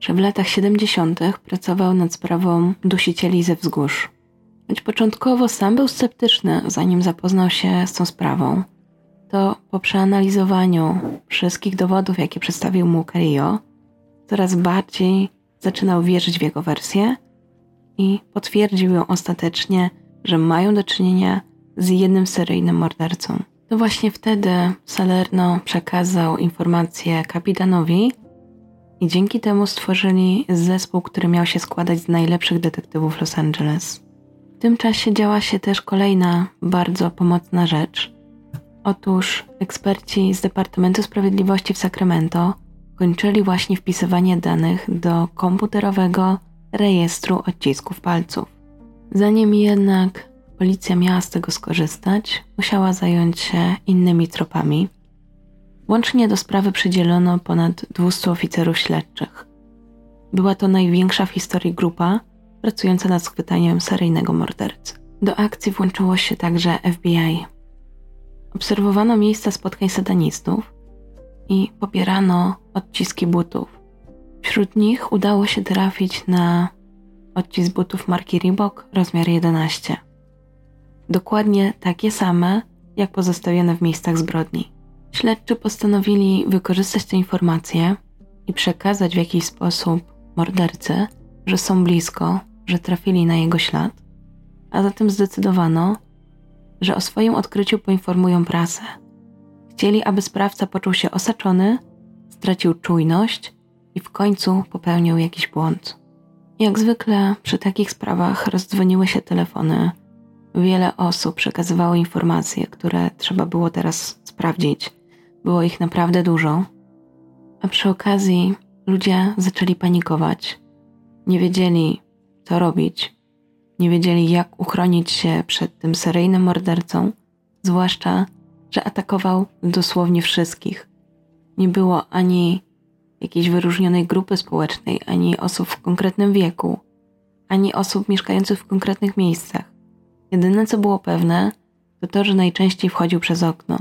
że w latach 70. pracował nad sprawą dusicieli ze wzgórz. Choć początkowo sam był sceptyczny, zanim zapoznał się z tą sprawą, to po przeanalizowaniu wszystkich dowodów, jakie przedstawił mu Carillo, coraz bardziej zaczynał wierzyć w jego wersję i potwierdził ją ostatecznie, że mają do czynienia z jednym seryjnym mordercą. To właśnie wtedy Salerno przekazał informację kapitanowi i dzięki temu stworzyli zespół, który miał się składać z najlepszych detektywów Los Angeles. W tym czasie działa się też kolejna bardzo pomocna rzecz. Otóż eksperci z Departamentu Sprawiedliwości w Sacramento kończyli właśnie wpisywanie danych do komputerowego rejestru odcisków palców. Zanim jednak policja miała z tego skorzystać, musiała zająć się innymi tropami. Łącznie do sprawy przydzielono ponad 200 oficerów śledczych. Była to największa w historii grupa pracująca nad schwytaniem seryjnego mordercy. Do akcji włączyło się także FBI. Obserwowano miejsca spotkań satanistów i popierano odciski butów. Wśród nich udało się trafić na odcisk butów marki Reebok rozmiar 11. Dokładnie takie same, jak pozostawione w miejscach zbrodni. Śledczy postanowili wykorzystać te informacje i przekazać w jakiś sposób mordercy, że są blisko, że trafili na jego ślad, a zatem zdecydowano, że o swoim odkryciu poinformują prasę. Chcieli, aby sprawca poczuł się osaczony, stracił czujność i w końcu popełnił jakiś błąd. Jak zwykle przy takich sprawach rozdzwoniły się telefony. Wiele osób przekazywało informacje, które trzeba było teraz sprawdzić. Było ich naprawdę dużo. A przy okazji ludzie zaczęli panikować. Nie wiedzieli, co robić. Nie wiedzieli, jak uchronić się przed tym seryjnym mordercą, zwłaszcza, że atakował dosłownie wszystkich. Nie było ani jakiejś wyróżnionej grupy społecznej, ani osób w konkretnym wieku, ani osób mieszkających w konkretnych miejscach. Jedyne co było pewne, to to, że najczęściej wchodził przez okno,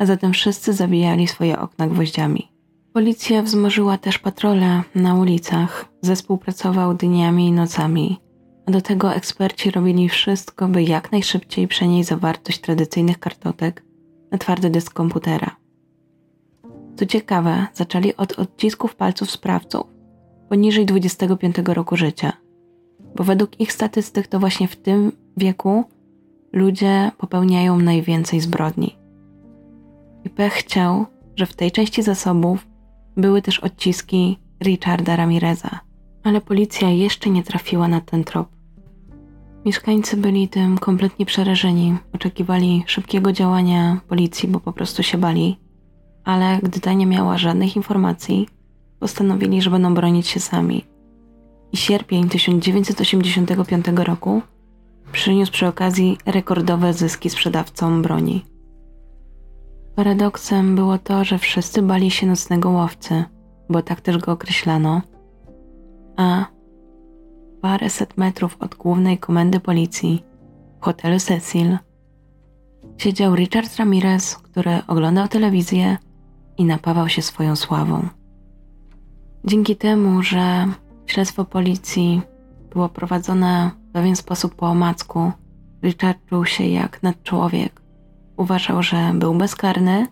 a zatem wszyscy zabijali swoje okna gwoździami. Policja wzmożyła też patrole na ulicach, zespół pracował dniami i nocami, a do tego eksperci robili wszystko, by jak najszybciej przenieść zawartość tradycyjnych kartotek na twardy dysk komputera. Co ciekawe, zaczęli od odcisków palców sprawców poniżej 25 roku życia, bo według ich statystyk to właśnie w tym wieku ludzie popełniają najwięcej zbrodni. I pech chciał, że w tej części zasobów były też odciski Richarda Ramireza, ale policja jeszcze nie trafiła na ten trop. Mieszkańcy byli tym kompletnie przerażeni, oczekiwali szybkiego działania policji, bo po prostu się bali ale gdy ta nie miała żadnych informacji, postanowili, że będą bronić się sami. I sierpień 1985 roku przyniósł przy okazji rekordowe zyski sprzedawcom broni. Paradoksem było to, że wszyscy bali się nocnego łowcy, bo tak też go określano, a paręset metrów od głównej komendy policji w hotelu Cecil siedział Richard Ramirez, który oglądał telewizję i napawał się swoją sławą. Dzięki temu, że śledztwo policji było prowadzone w pewien sposób po omacku, Richard czuł się jak nadczłowiek. Uważał, że był bezkarny,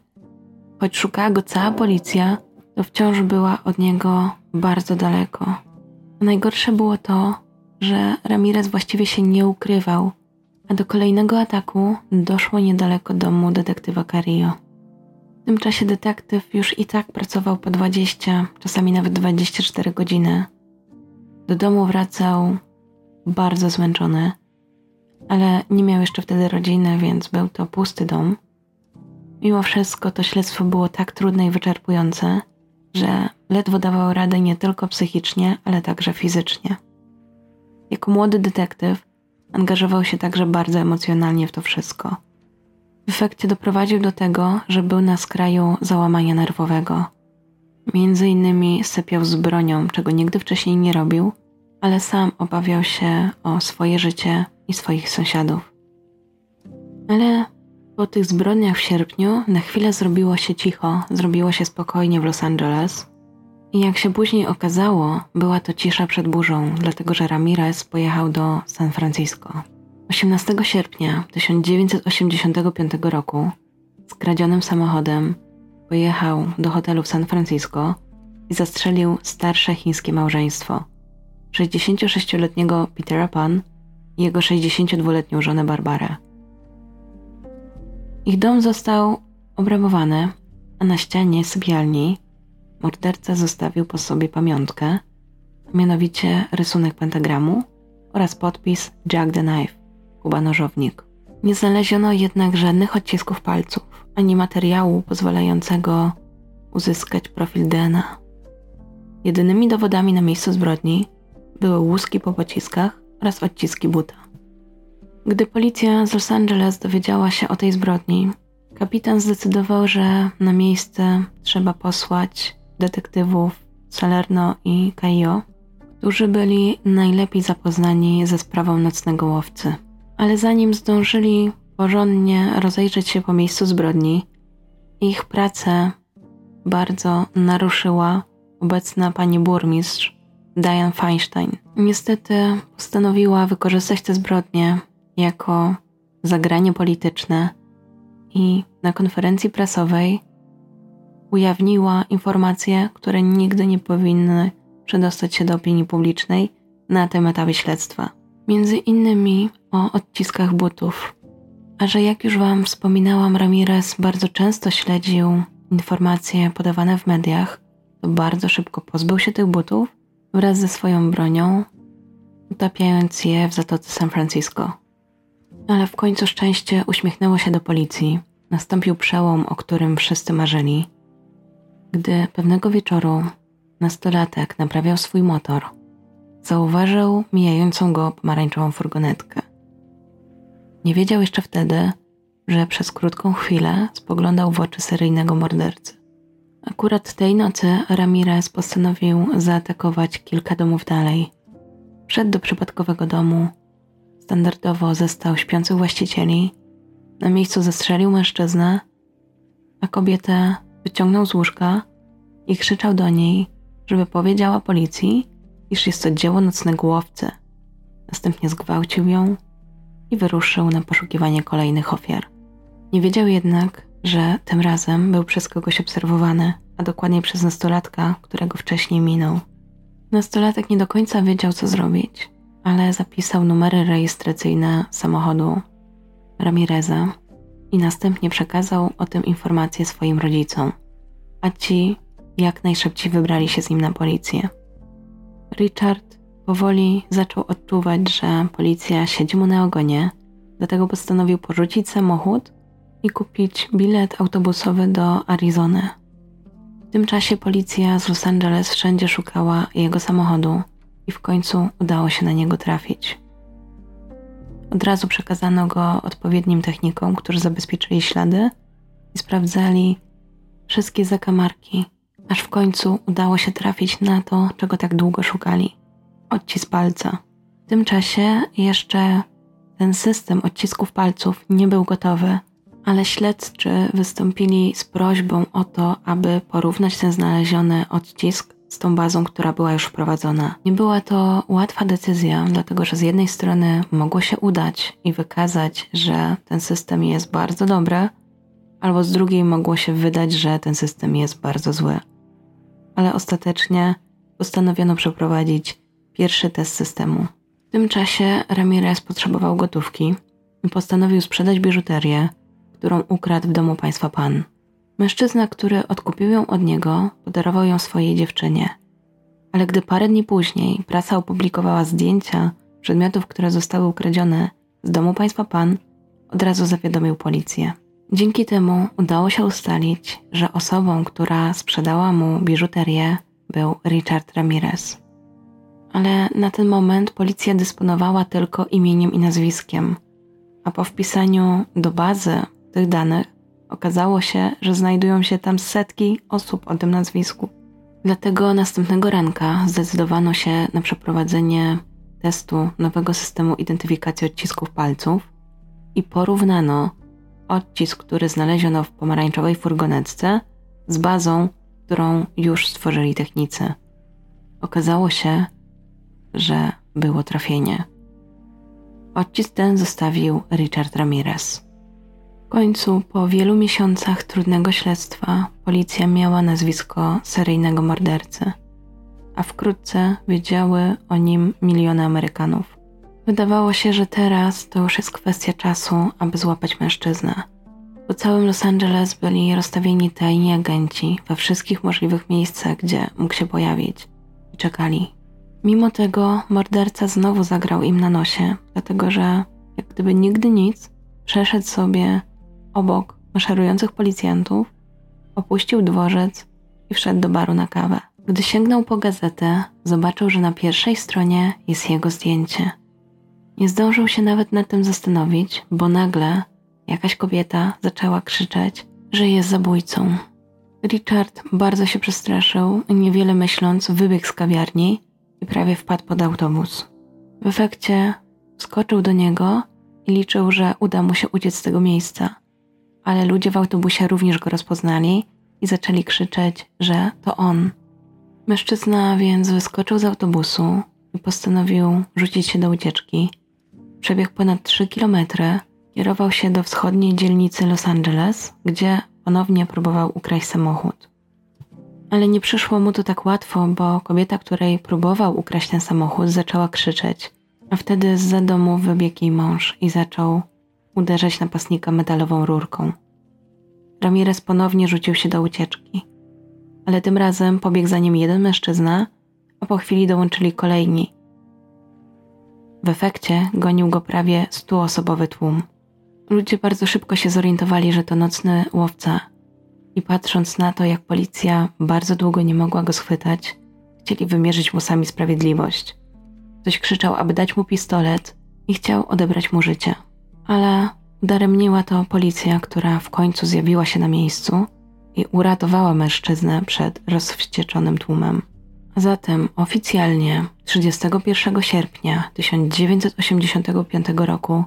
choć szukała go cała policja, to wciąż była od niego bardzo daleko. Najgorsze było to, że Ramirez właściwie się nie ukrywał, a do kolejnego ataku doszło niedaleko domu detektywa Carillo. W tym czasie detektyw już i tak pracował po 20, czasami nawet 24 godziny. Do domu wracał bardzo zmęczony, ale nie miał jeszcze wtedy rodziny, więc był to pusty dom. Mimo wszystko to śledztwo było tak trudne i wyczerpujące, że ledwo dawał radę nie tylko psychicznie, ale także fizycznie. Jako młody detektyw angażował się także bardzo emocjonalnie w to wszystko – w efekcie doprowadził do tego, że był na skraju załamania nerwowego. Między innymi sypiał z bronią, czego nigdy wcześniej nie robił, ale sam obawiał się o swoje życie i swoich sąsiadów. Ale po tych zbrodniach w sierpniu na chwilę zrobiło się cicho, zrobiło się spokojnie w Los Angeles. I jak się później okazało, była to cisza przed burzą, dlatego że Ramirez pojechał do San Francisco. 18 sierpnia 1985 roku skradzionym samochodem pojechał do hotelu w San Francisco i zastrzelił starsze chińskie małżeństwo 66-letniego Petera Pan i jego 62-letnią żonę Barbarę. Ich dom został obrabowany, a na ścianie sypialni morderca zostawił po sobie pamiątkę, mianowicie rysunek pentagramu oraz podpis Jack the Knife, Kuba Nożownik. Nie znaleziono jednak żadnych odcisków palców, ani materiału pozwalającego uzyskać profil DNA. Jedynymi dowodami na miejscu zbrodni były łuski po pociskach oraz odciski buta. Gdy policja z Los Angeles dowiedziała się o tej zbrodni, kapitan zdecydował, że na miejsce trzeba posłać detektywów Salerno i Caio, którzy byli najlepiej zapoznani ze sprawą nocnego łowcy. Ale zanim zdążyli porządnie rozejrzeć się po miejscu zbrodni, ich pracę bardzo naruszyła obecna pani burmistrz Diane Feinstein. Niestety postanowiła wykorzystać te zbrodnie jako zagranie polityczne i na konferencji prasowej ujawniła informacje, które nigdy nie powinny przedostać się do opinii publicznej na tym etapie śledztwa. Między innymi o odciskach butów. A że jak już Wam wspominałam, Ramirez bardzo często śledził informacje podawane w mediach, to bardzo szybko pozbył się tych butów wraz ze swoją bronią, utapiając je w zatoce San Francisco. Ale w końcu szczęście uśmiechnęło się do policji. Nastąpił przełom, o którym wszyscy marzyli. Gdy pewnego wieczoru nastolatek naprawiał swój motor, zauważył mijającą go pomarańczową furgonetkę. Nie wiedział jeszcze wtedy, że przez krótką chwilę spoglądał w oczy seryjnego mordercy. Akurat tej nocy Ramirez postanowił zaatakować kilka domów dalej. Wszedł do przypadkowego domu, standardowo zestał śpiących właścicieli, na miejscu zastrzelił mężczyznę, a kobietę wyciągnął z łóżka i krzyczał do niej, żeby powiedziała policji, iż jest to dzieło nocnego łowcy. Następnie zgwałcił ją i wyruszył na poszukiwanie kolejnych ofiar. Nie wiedział jednak, że tym razem był przez kogoś obserwowany, a dokładniej przez nastolatka, którego wcześniej minął. Nastolatek nie do końca wiedział, co zrobić, ale zapisał numery rejestracyjne samochodu Ramireza i następnie przekazał o tym informację swoim rodzicom, a ci jak najszybciej wybrali się z nim na policję. Richard powoli zaczął odczuwać, że policja siedzi mu na ogonie, dlatego postanowił porzucić samochód i kupić bilet autobusowy do Arizony. W tym czasie policja z Los Angeles wszędzie szukała jego samochodu i w końcu udało się na niego trafić. Od razu przekazano go odpowiednim technikom, którzy zabezpieczyli ślady i sprawdzali wszystkie zakamarki, aż w końcu udało się trafić na to, czego tak długo szukali odcisk palca. W tym czasie jeszcze ten system odcisków palców nie był gotowy, ale śledczy wystąpili z prośbą o to, aby porównać ten znaleziony odcisk z tą bazą, która była już wprowadzona. Nie była to łatwa decyzja, dlatego że z jednej strony mogło się udać i wykazać, że ten system jest bardzo dobry, albo z drugiej mogło się wydać, że ten system jest bardzo zły. Ale ostatecznie postanowiono przeprowadzić pierwszy test systemu. W tym czasie Ramirez potrzebował gotówki i postanowił sprzedać biżuterię, którą ukradł w domu państwa pan. Mężczyzna, który odkupił ją od niego, podarował ją swojej dziewczynie. Ale gdy parę dni później prasa opublikowała zdjęcia przedmiotów, które zostały ukradzione z domu państwa pan, od razu zawiadomił policję. Dzięki temu udało się ustalić, że osobą, która sprzedała mu biżuterię, był Richard Ramirez. Ale na ten moment policja dysponowała tylko imieniem i nazwiskiem, a po wpisaniu do bazy tych danych okazało się, że znajdują się tam setki osób o tym nazwisku. Dlatego następnego ranka zdecydowano się na przeprowadzenie testu nowego systemu identyfikacji odcisków palców i porównano odcisk, który znaleziono w pomarańczowej furgonetce z bazą, którą już stworzyli technicy. Okazało się, że było trafienie. Odcisk ten zostawił Richard Ramirez. W końcu, po wielu miesiącach trudnego śledztwa, policja miała nazwisko seryjnego mordercy, a wkrótce wiedziały o nim miliony Amerykanów. Wydawało się, że teraz to już jest kwestia czasu, aby złapać mężczyznę. Po całym Los Angeles byli rozstawieni tajni agenci we wszystkich możliwych miejscach, gdzie mógł się pojawić i czekali. Mimo tego morderca znowu zagrał im na nosie, dlatego że, jak gdyby nigdy nic, przeszedł sobie obok maszerujących policjantów, opuścił dworzec i wszedł do baru na kawę. Gdy sięgnął po gazetę, zobaczył, że na pierwszej stronie jest jego zdjęcie. Nie zdążył się nawet nad tym zastanowić, bo nagle jakaś kobieta zaczęła krzyczeć, że jest zabójcą. Richard bardzo się przestraszył niewiele myśląc wybiegł z kawiarni i prawie wpadł pod autobus. W efekcie skoczył do niego i liczył, że uda mu się uciec z tego miejsca. Ale ludzie w autobusie również go rozpoznali i zaczęli krzyczeć, że to on. Mężczyzna więc wyskoczył z autobusu i postanowił rzucić się do ucieczki. Przebiegł ponad 3 kilometry, kierował się do wschodniej dzielnicy Los Angeles, gdzie ponownie próbował ukraść samochód. Ale nie przyszło mu to tak łatwo, bo kobieta, której próbował ukraść ten samochód, zaczęła krzyczeć, a wtedy z za domu wybiegł jej mąż i zaczął uderzać napastnika metalową rurką. Ramirez ponownie rzucił się do ucieczki, ale tym razem pobiegł za nim jeden mężczyzna, a po chwili dołączyli kolejni. W efekcie gonił go prawie stuosobowy tłum. Ludzie bardzo szybko się zorientowali, że to nocny łowca i patrząc na to, jak policja bardzo długo nie mogła go schwytać, chcieli wymierzyć mu sami sprawiedliwość. Ktoś krzyczał, aby dać mu pistolet i chciał odebrać mu życie. Ale udaremniła to policja, która w końcu zjawiła się na miejscu i uratowała mężczyznę przed rozwścieczonym tłumem. Zatem oficjalnie 31 sierpnia 1985 roku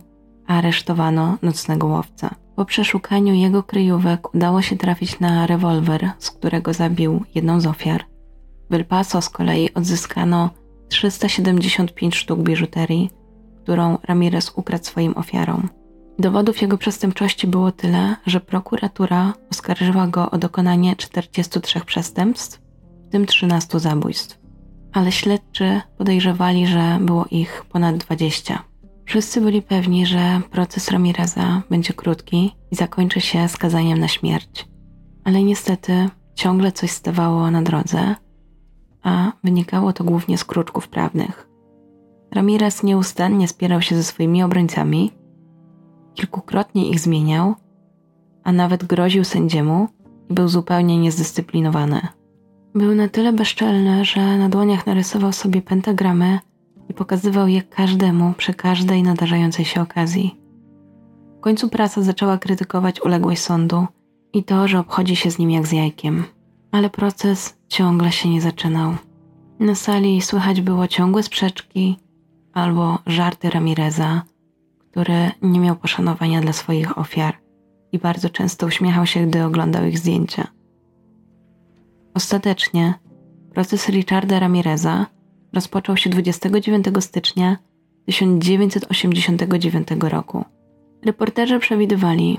aresztowano nocnego łowcę. Po przeszukaniu jego kryjówek udało się trafić na rewolwer, z którego zabił jedną z ofiar. W El Paso z kolei odzyskano 375 sztuk biżuterii, którą Ramirez ukradł swoim ofiarom. Dowodów jego przestępczości było tyle, że prokuratura oskarżyła go o dokonanie 43 przestępstw, w tym 13 zabójstw. Ale śledczy podejrzewali, że było ich ponad 20. Wszyscy byli pewni, że proces Ramireza będzie krótki i zakończy się skazaniem na śmierć. Ale niestety ciągle coś stawało na drodze, a wynikało to głównie z kruczków prawnych. Ramirez nieustannie spierał się ze swoimi obrońcami, kilkukrotnie ich zmieniał, a nawet groził sędziemu i był zupełnie niezdyscyplinowany. Był na tyle bezczelny, że na dłoniach narysował sobie pentagramy i pokazywał je każdemu przy każdej nadarzającej się okazji. W końcu prasa zaczęła krytykować uległość sądu i to, że obchodzi się z nim jak z jajkiem. Ale proces ciągle się nie zaczynał. Na sali słychać było ciągłe sprzeczki albo żarty Ramireza, który nie miał poszanowania dla swoich ofiar i bardzo często uśmiechał się, gdy oglądał ich zdjęcia. Ostatecznie proces Richarda Ramireza rozpoczął się 29 stycznia 1989 roku. Reporterzy przewidywali,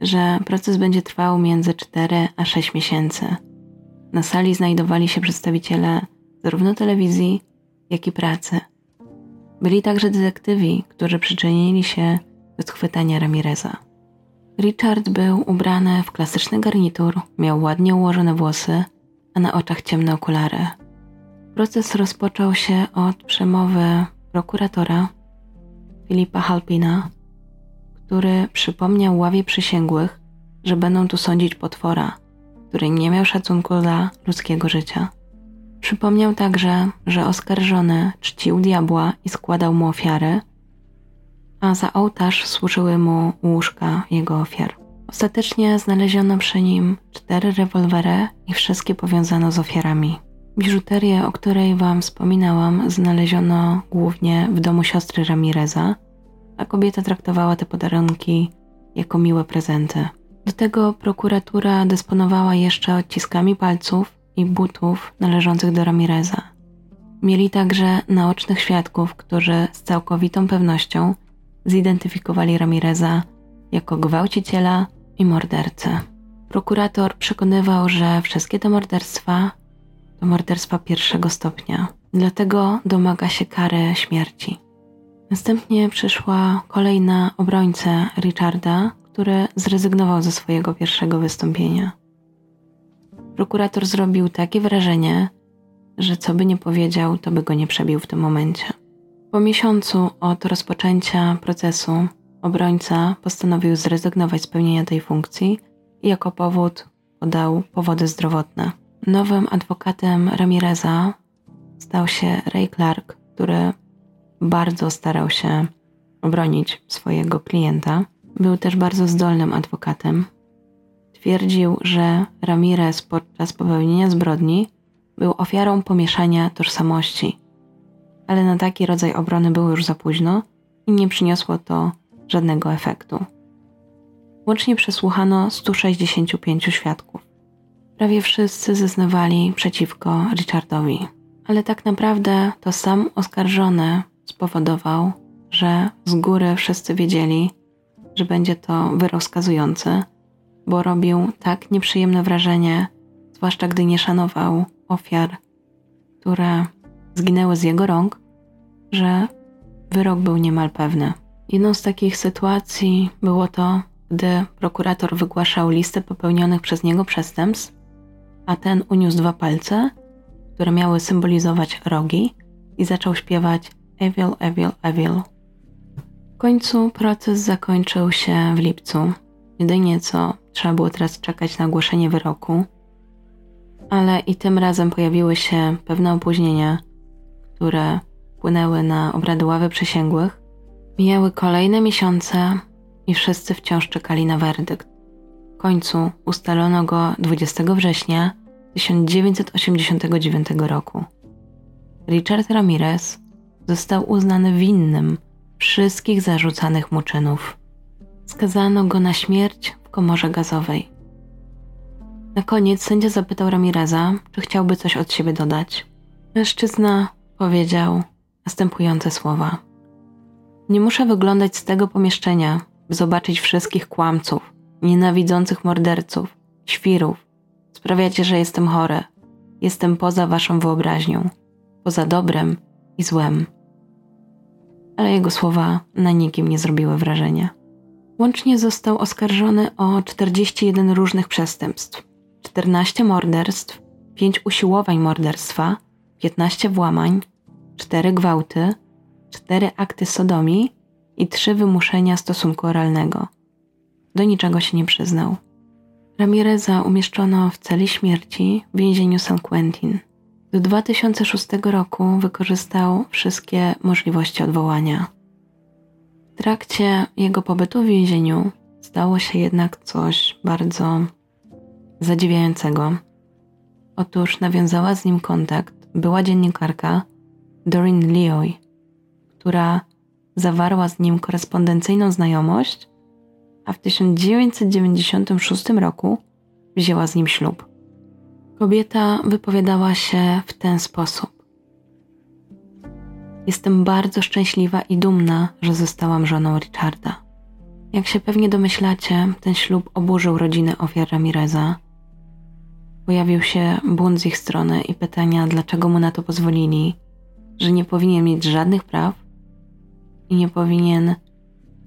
że proces będzie trwał między 4 a 6 miesięcy. Na sali znajdowali się przedstawiciele zarówno telewizji, jak i pracy. Byli także detektywi, którzy przyczynili się do schwytania Ramireza. Richard był ubrany w klasyczny garnitur, miał ładnie ułożone włosy, a na oczach ciemne okulary. Proces rozpoczął się od przemowy prokuratora Filipa Halpina, który przypomniał ławie przysięgłych, że będą tu sądzić potwora, który nie miał szacunku dla ludzkiego życia. Przypomniał także, że oskarżony czcił diabła i składał mu ofiary, a za ołtarz służyły mu łóżka jego ofiar. Ostatecznie znaleziono przy nim cztery rewolwery i wszystkie powiązano z ofiarami. Biżuterię, o której Wam wspominałam, znaleziono głównie w domu siostry Ramireza, a kobieta traktowała te podarunki jako miłe prezenty. Do tego prokuratura dysponowała jeszcze odciskami palców i butów należących do Ramireza. Mieli także naocznych świadków, którzy z całkowitą pewnością zidentyfikowali Ramireza jako gwałciciela i mordercę. Prokurator przekonywał, że wszystkie te morderstwa to morderstwa pierwszego stopnia, dlatego domaga się kary śmierci. Następnie przyszła kolejna obrońca Richarda, który zrezygnował ze swojego pierwszego wystąpienia. Prokurator zrobił takie wrażenie, że co by nie powiedział, to by go nie przebił w tym momencie. Po miesiącu od rozpoczęcia procesu obrońca postanowił zrezygnować z pełnienia tej funkcji i jako powód podał powody zdrowotne. Nowym adwokatem Ramireza stał się Ray Clark, który bardzo starał się obronić swojego klienta. Był też bardzo zdolnym adwokatem. Twierdził, że Ramirez podczas popełnienia zbrodni był ofiarą pomieszania tożsamości, ale na taki rodzaj obrony było już za późno i nie przyniosło to żadnego efektu. Łącznie przesłuchano 165 świadków. Prawie wszyscy zeznawali przeciwko Richardowi, ale tak naprawdę to sam oskarżony spowodował, że z góry wszyscy wiedzieli, że będzie to wyrok skazujący, bo robił tak nieprzyjemne wrażenie, zwłaszcza gdy nie szanował ofiar, które zginęły z jego rąk, że wyrok był niemal pewny. Jedną z takich sytuacji było to, gdy prokurator wygłaszał listę popełnionych przez niego przestępstw, a ten uniósł dwa palce, które miały symbolizować rogi i zaczął śpiewać Evil, Evil, Evil. W końcu proces zakończył się w lipcu. Jedynie co trzeba było teraz czekać na ogłoszenie wyroku, ale i tym razem pojawiły się pewne opóźnienia, które wpłynęły na obrady ławy przysięgłych. Mijały kolejne miesiące i wszyscy wciąż czekali na werdykt. W końcu ustalono go 20 września 1989 roku. Richard Ramirez został uznany winnym wszystkich zarzucanych mu czynów. Skazano go na śmierć komorze gazowej. Na koniec sędzia zapytał Ramireza, czy chciałby coś od siebie dodać. Mężczyzna powiedział następujące słowa: Nie muszę wyglądać z tego pomieszczenia, by zobaczyć wszystkich kłamców, nienawidzących morderców, świrów. Sprawiacie, że jestem chory. Jestem poza waszą wyobraźnią, poza dobrem i złem. Ale jego słowa na nikim nie zrobiły wrażenia. Łącznie został oskarżony o 41 różnych przestępstw, 14 morderstw, 5 usiłowań morderstwa, 15 włamań, 4 gwałty, 4 akty sodomii i 3 wymuszenia stosunku oralnego. Do niczego się nie przyznał. Ramireza umieszczono w celi śmierci w więzieniu San Quentin. Do 2006 roku wykorzystał wszystkie możliwości odwołania. W trakcie jego pobytu w więzieniu stało się jednak coś bardzo zadziwiającego. Otóż nawiązała z nim kontakt była dziennikarka Doreen Leoy, która zawarła z nim korespondencyjną znajomość, a w 1996 roku wzięła z nim ślub. Kobieta wypowiadała się w ten sposób. Jestem bardzo szczęśliwa i dumna, że zostałam żoną Richarda. Jak się pewnie domyślacie, ten ślub oburzył rodzinę ofiar Ramireza. Pojawił się bunt z ich strony i pytania, dlaczego mu na to pozwolili, że nie powinien mieć żadnych praw i nie powinien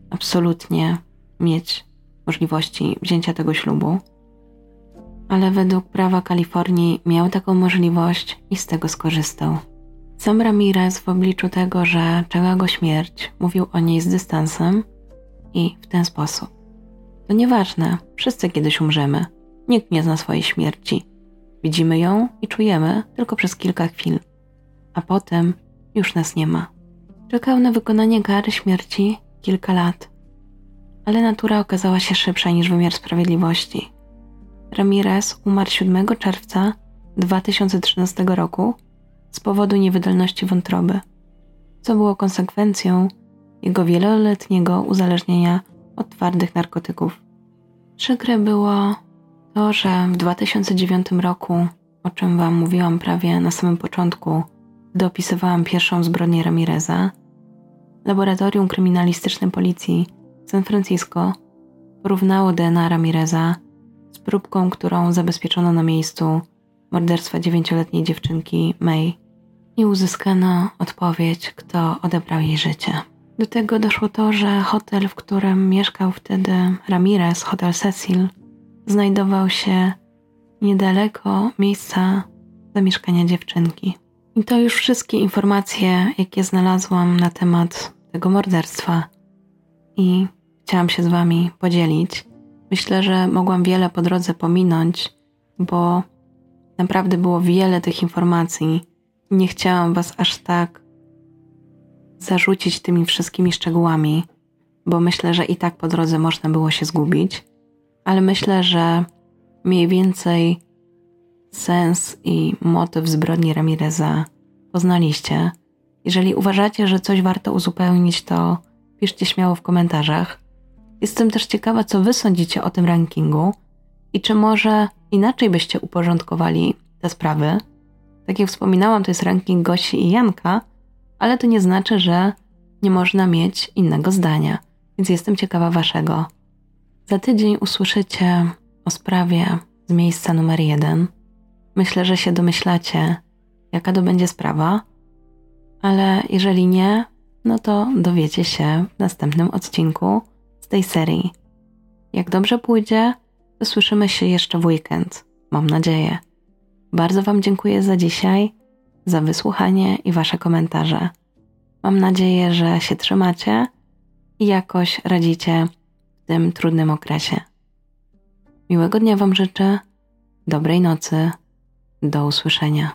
absolutnie mieć możliwości wzięcia tego ślubu ale według prawa Kalifornii miał taką możliwość i z tego skorzystał. Sam Ramirez w obliczu tego, że czeka go śmierć, mówił o niej z dystansem i w ten sposób. To nieważne, wszyscy kiedyś umrzemy. Nikt nie zna swojej śmierci. Widzimy ją i czujemy tylko przez kilka chwil, a potem już nas nie ma. Czekał na wykonanie kary śmierci kilka lat, ale natura okazała się szybsza niż wymiar sprawiedliwości Ramirez umarł 7 czerwca 2013 roku z powodu niewydolności wątroby, co było konsekwencją jego wieloletniego uzależnienia od twardych narkotyków. Przykre było to, że w 2009 roku, o czym Wam mówiłam prawie na samym początku, gdy opisywałam pierwszą zbrodnię Ramireza, laboratorium kryminalistyczne policji San Francisco porównało DNA Ramireza z próbką, którą zabezpieczono na miejscu morderstwa dziewięcioletniej dziewczynki May i uzyskano odpowiedź, kto odebrał jej życie. Do tego doszło to, że hotel, w którym mieszkał wtedy Ramirez, hotel Cecil, znajdował się niedaleko miejsca zamieszkania dziewczynki. I to już wszystkie informacje, jakie znalazłam na temat tego morderstwa. I chciałam się z Wami podzielić. Myślę, że mogłam wiele po drodze pominąć, bo naprawdę było wiele tych informacji. Nie chciałam Was aż tak zarzucić tymi wszystkimi szczegółami, bo myślę, że i tak po drodze można było się zgubić, ale myślę, że mniej więcej sens i motyw zbrodni Ramireza poznaliście. Jeżeli uważacie, że coś warto uzupełnić, to piszcie śmiało w komentarzach. Jestem też ciekawa, co wy sądzicie o tym rankingu i czy może inaczej byście uporządkowali te sprawy. Tak jak wspominałam, to jest ranking Gosi i Janka, ale to nie znaczy, że nie można mieć innego zdania, więc jestem ciekawa waszego. Za tydzień usłyszycie o sprawie z miejsca numer jeden. Myślę, że się domyślacie, jaka to będzie sprawa, ale jeżeli nie, no to dowiecie się w następnym odcinku z tej serii. Jak dobrze pójdzie, słyszymy się jeszcze w weekend. Mam nadzieję. Bardzo Wam dziękuję za dzisiaj, za wysłuchanie i Wasze komentarze. Mam nadzieję, że się trzymacie i jakoś radzicie w tym trudnym okresie. Miłego dnia Wam życzę, dobrej nocy, do usłyszenia.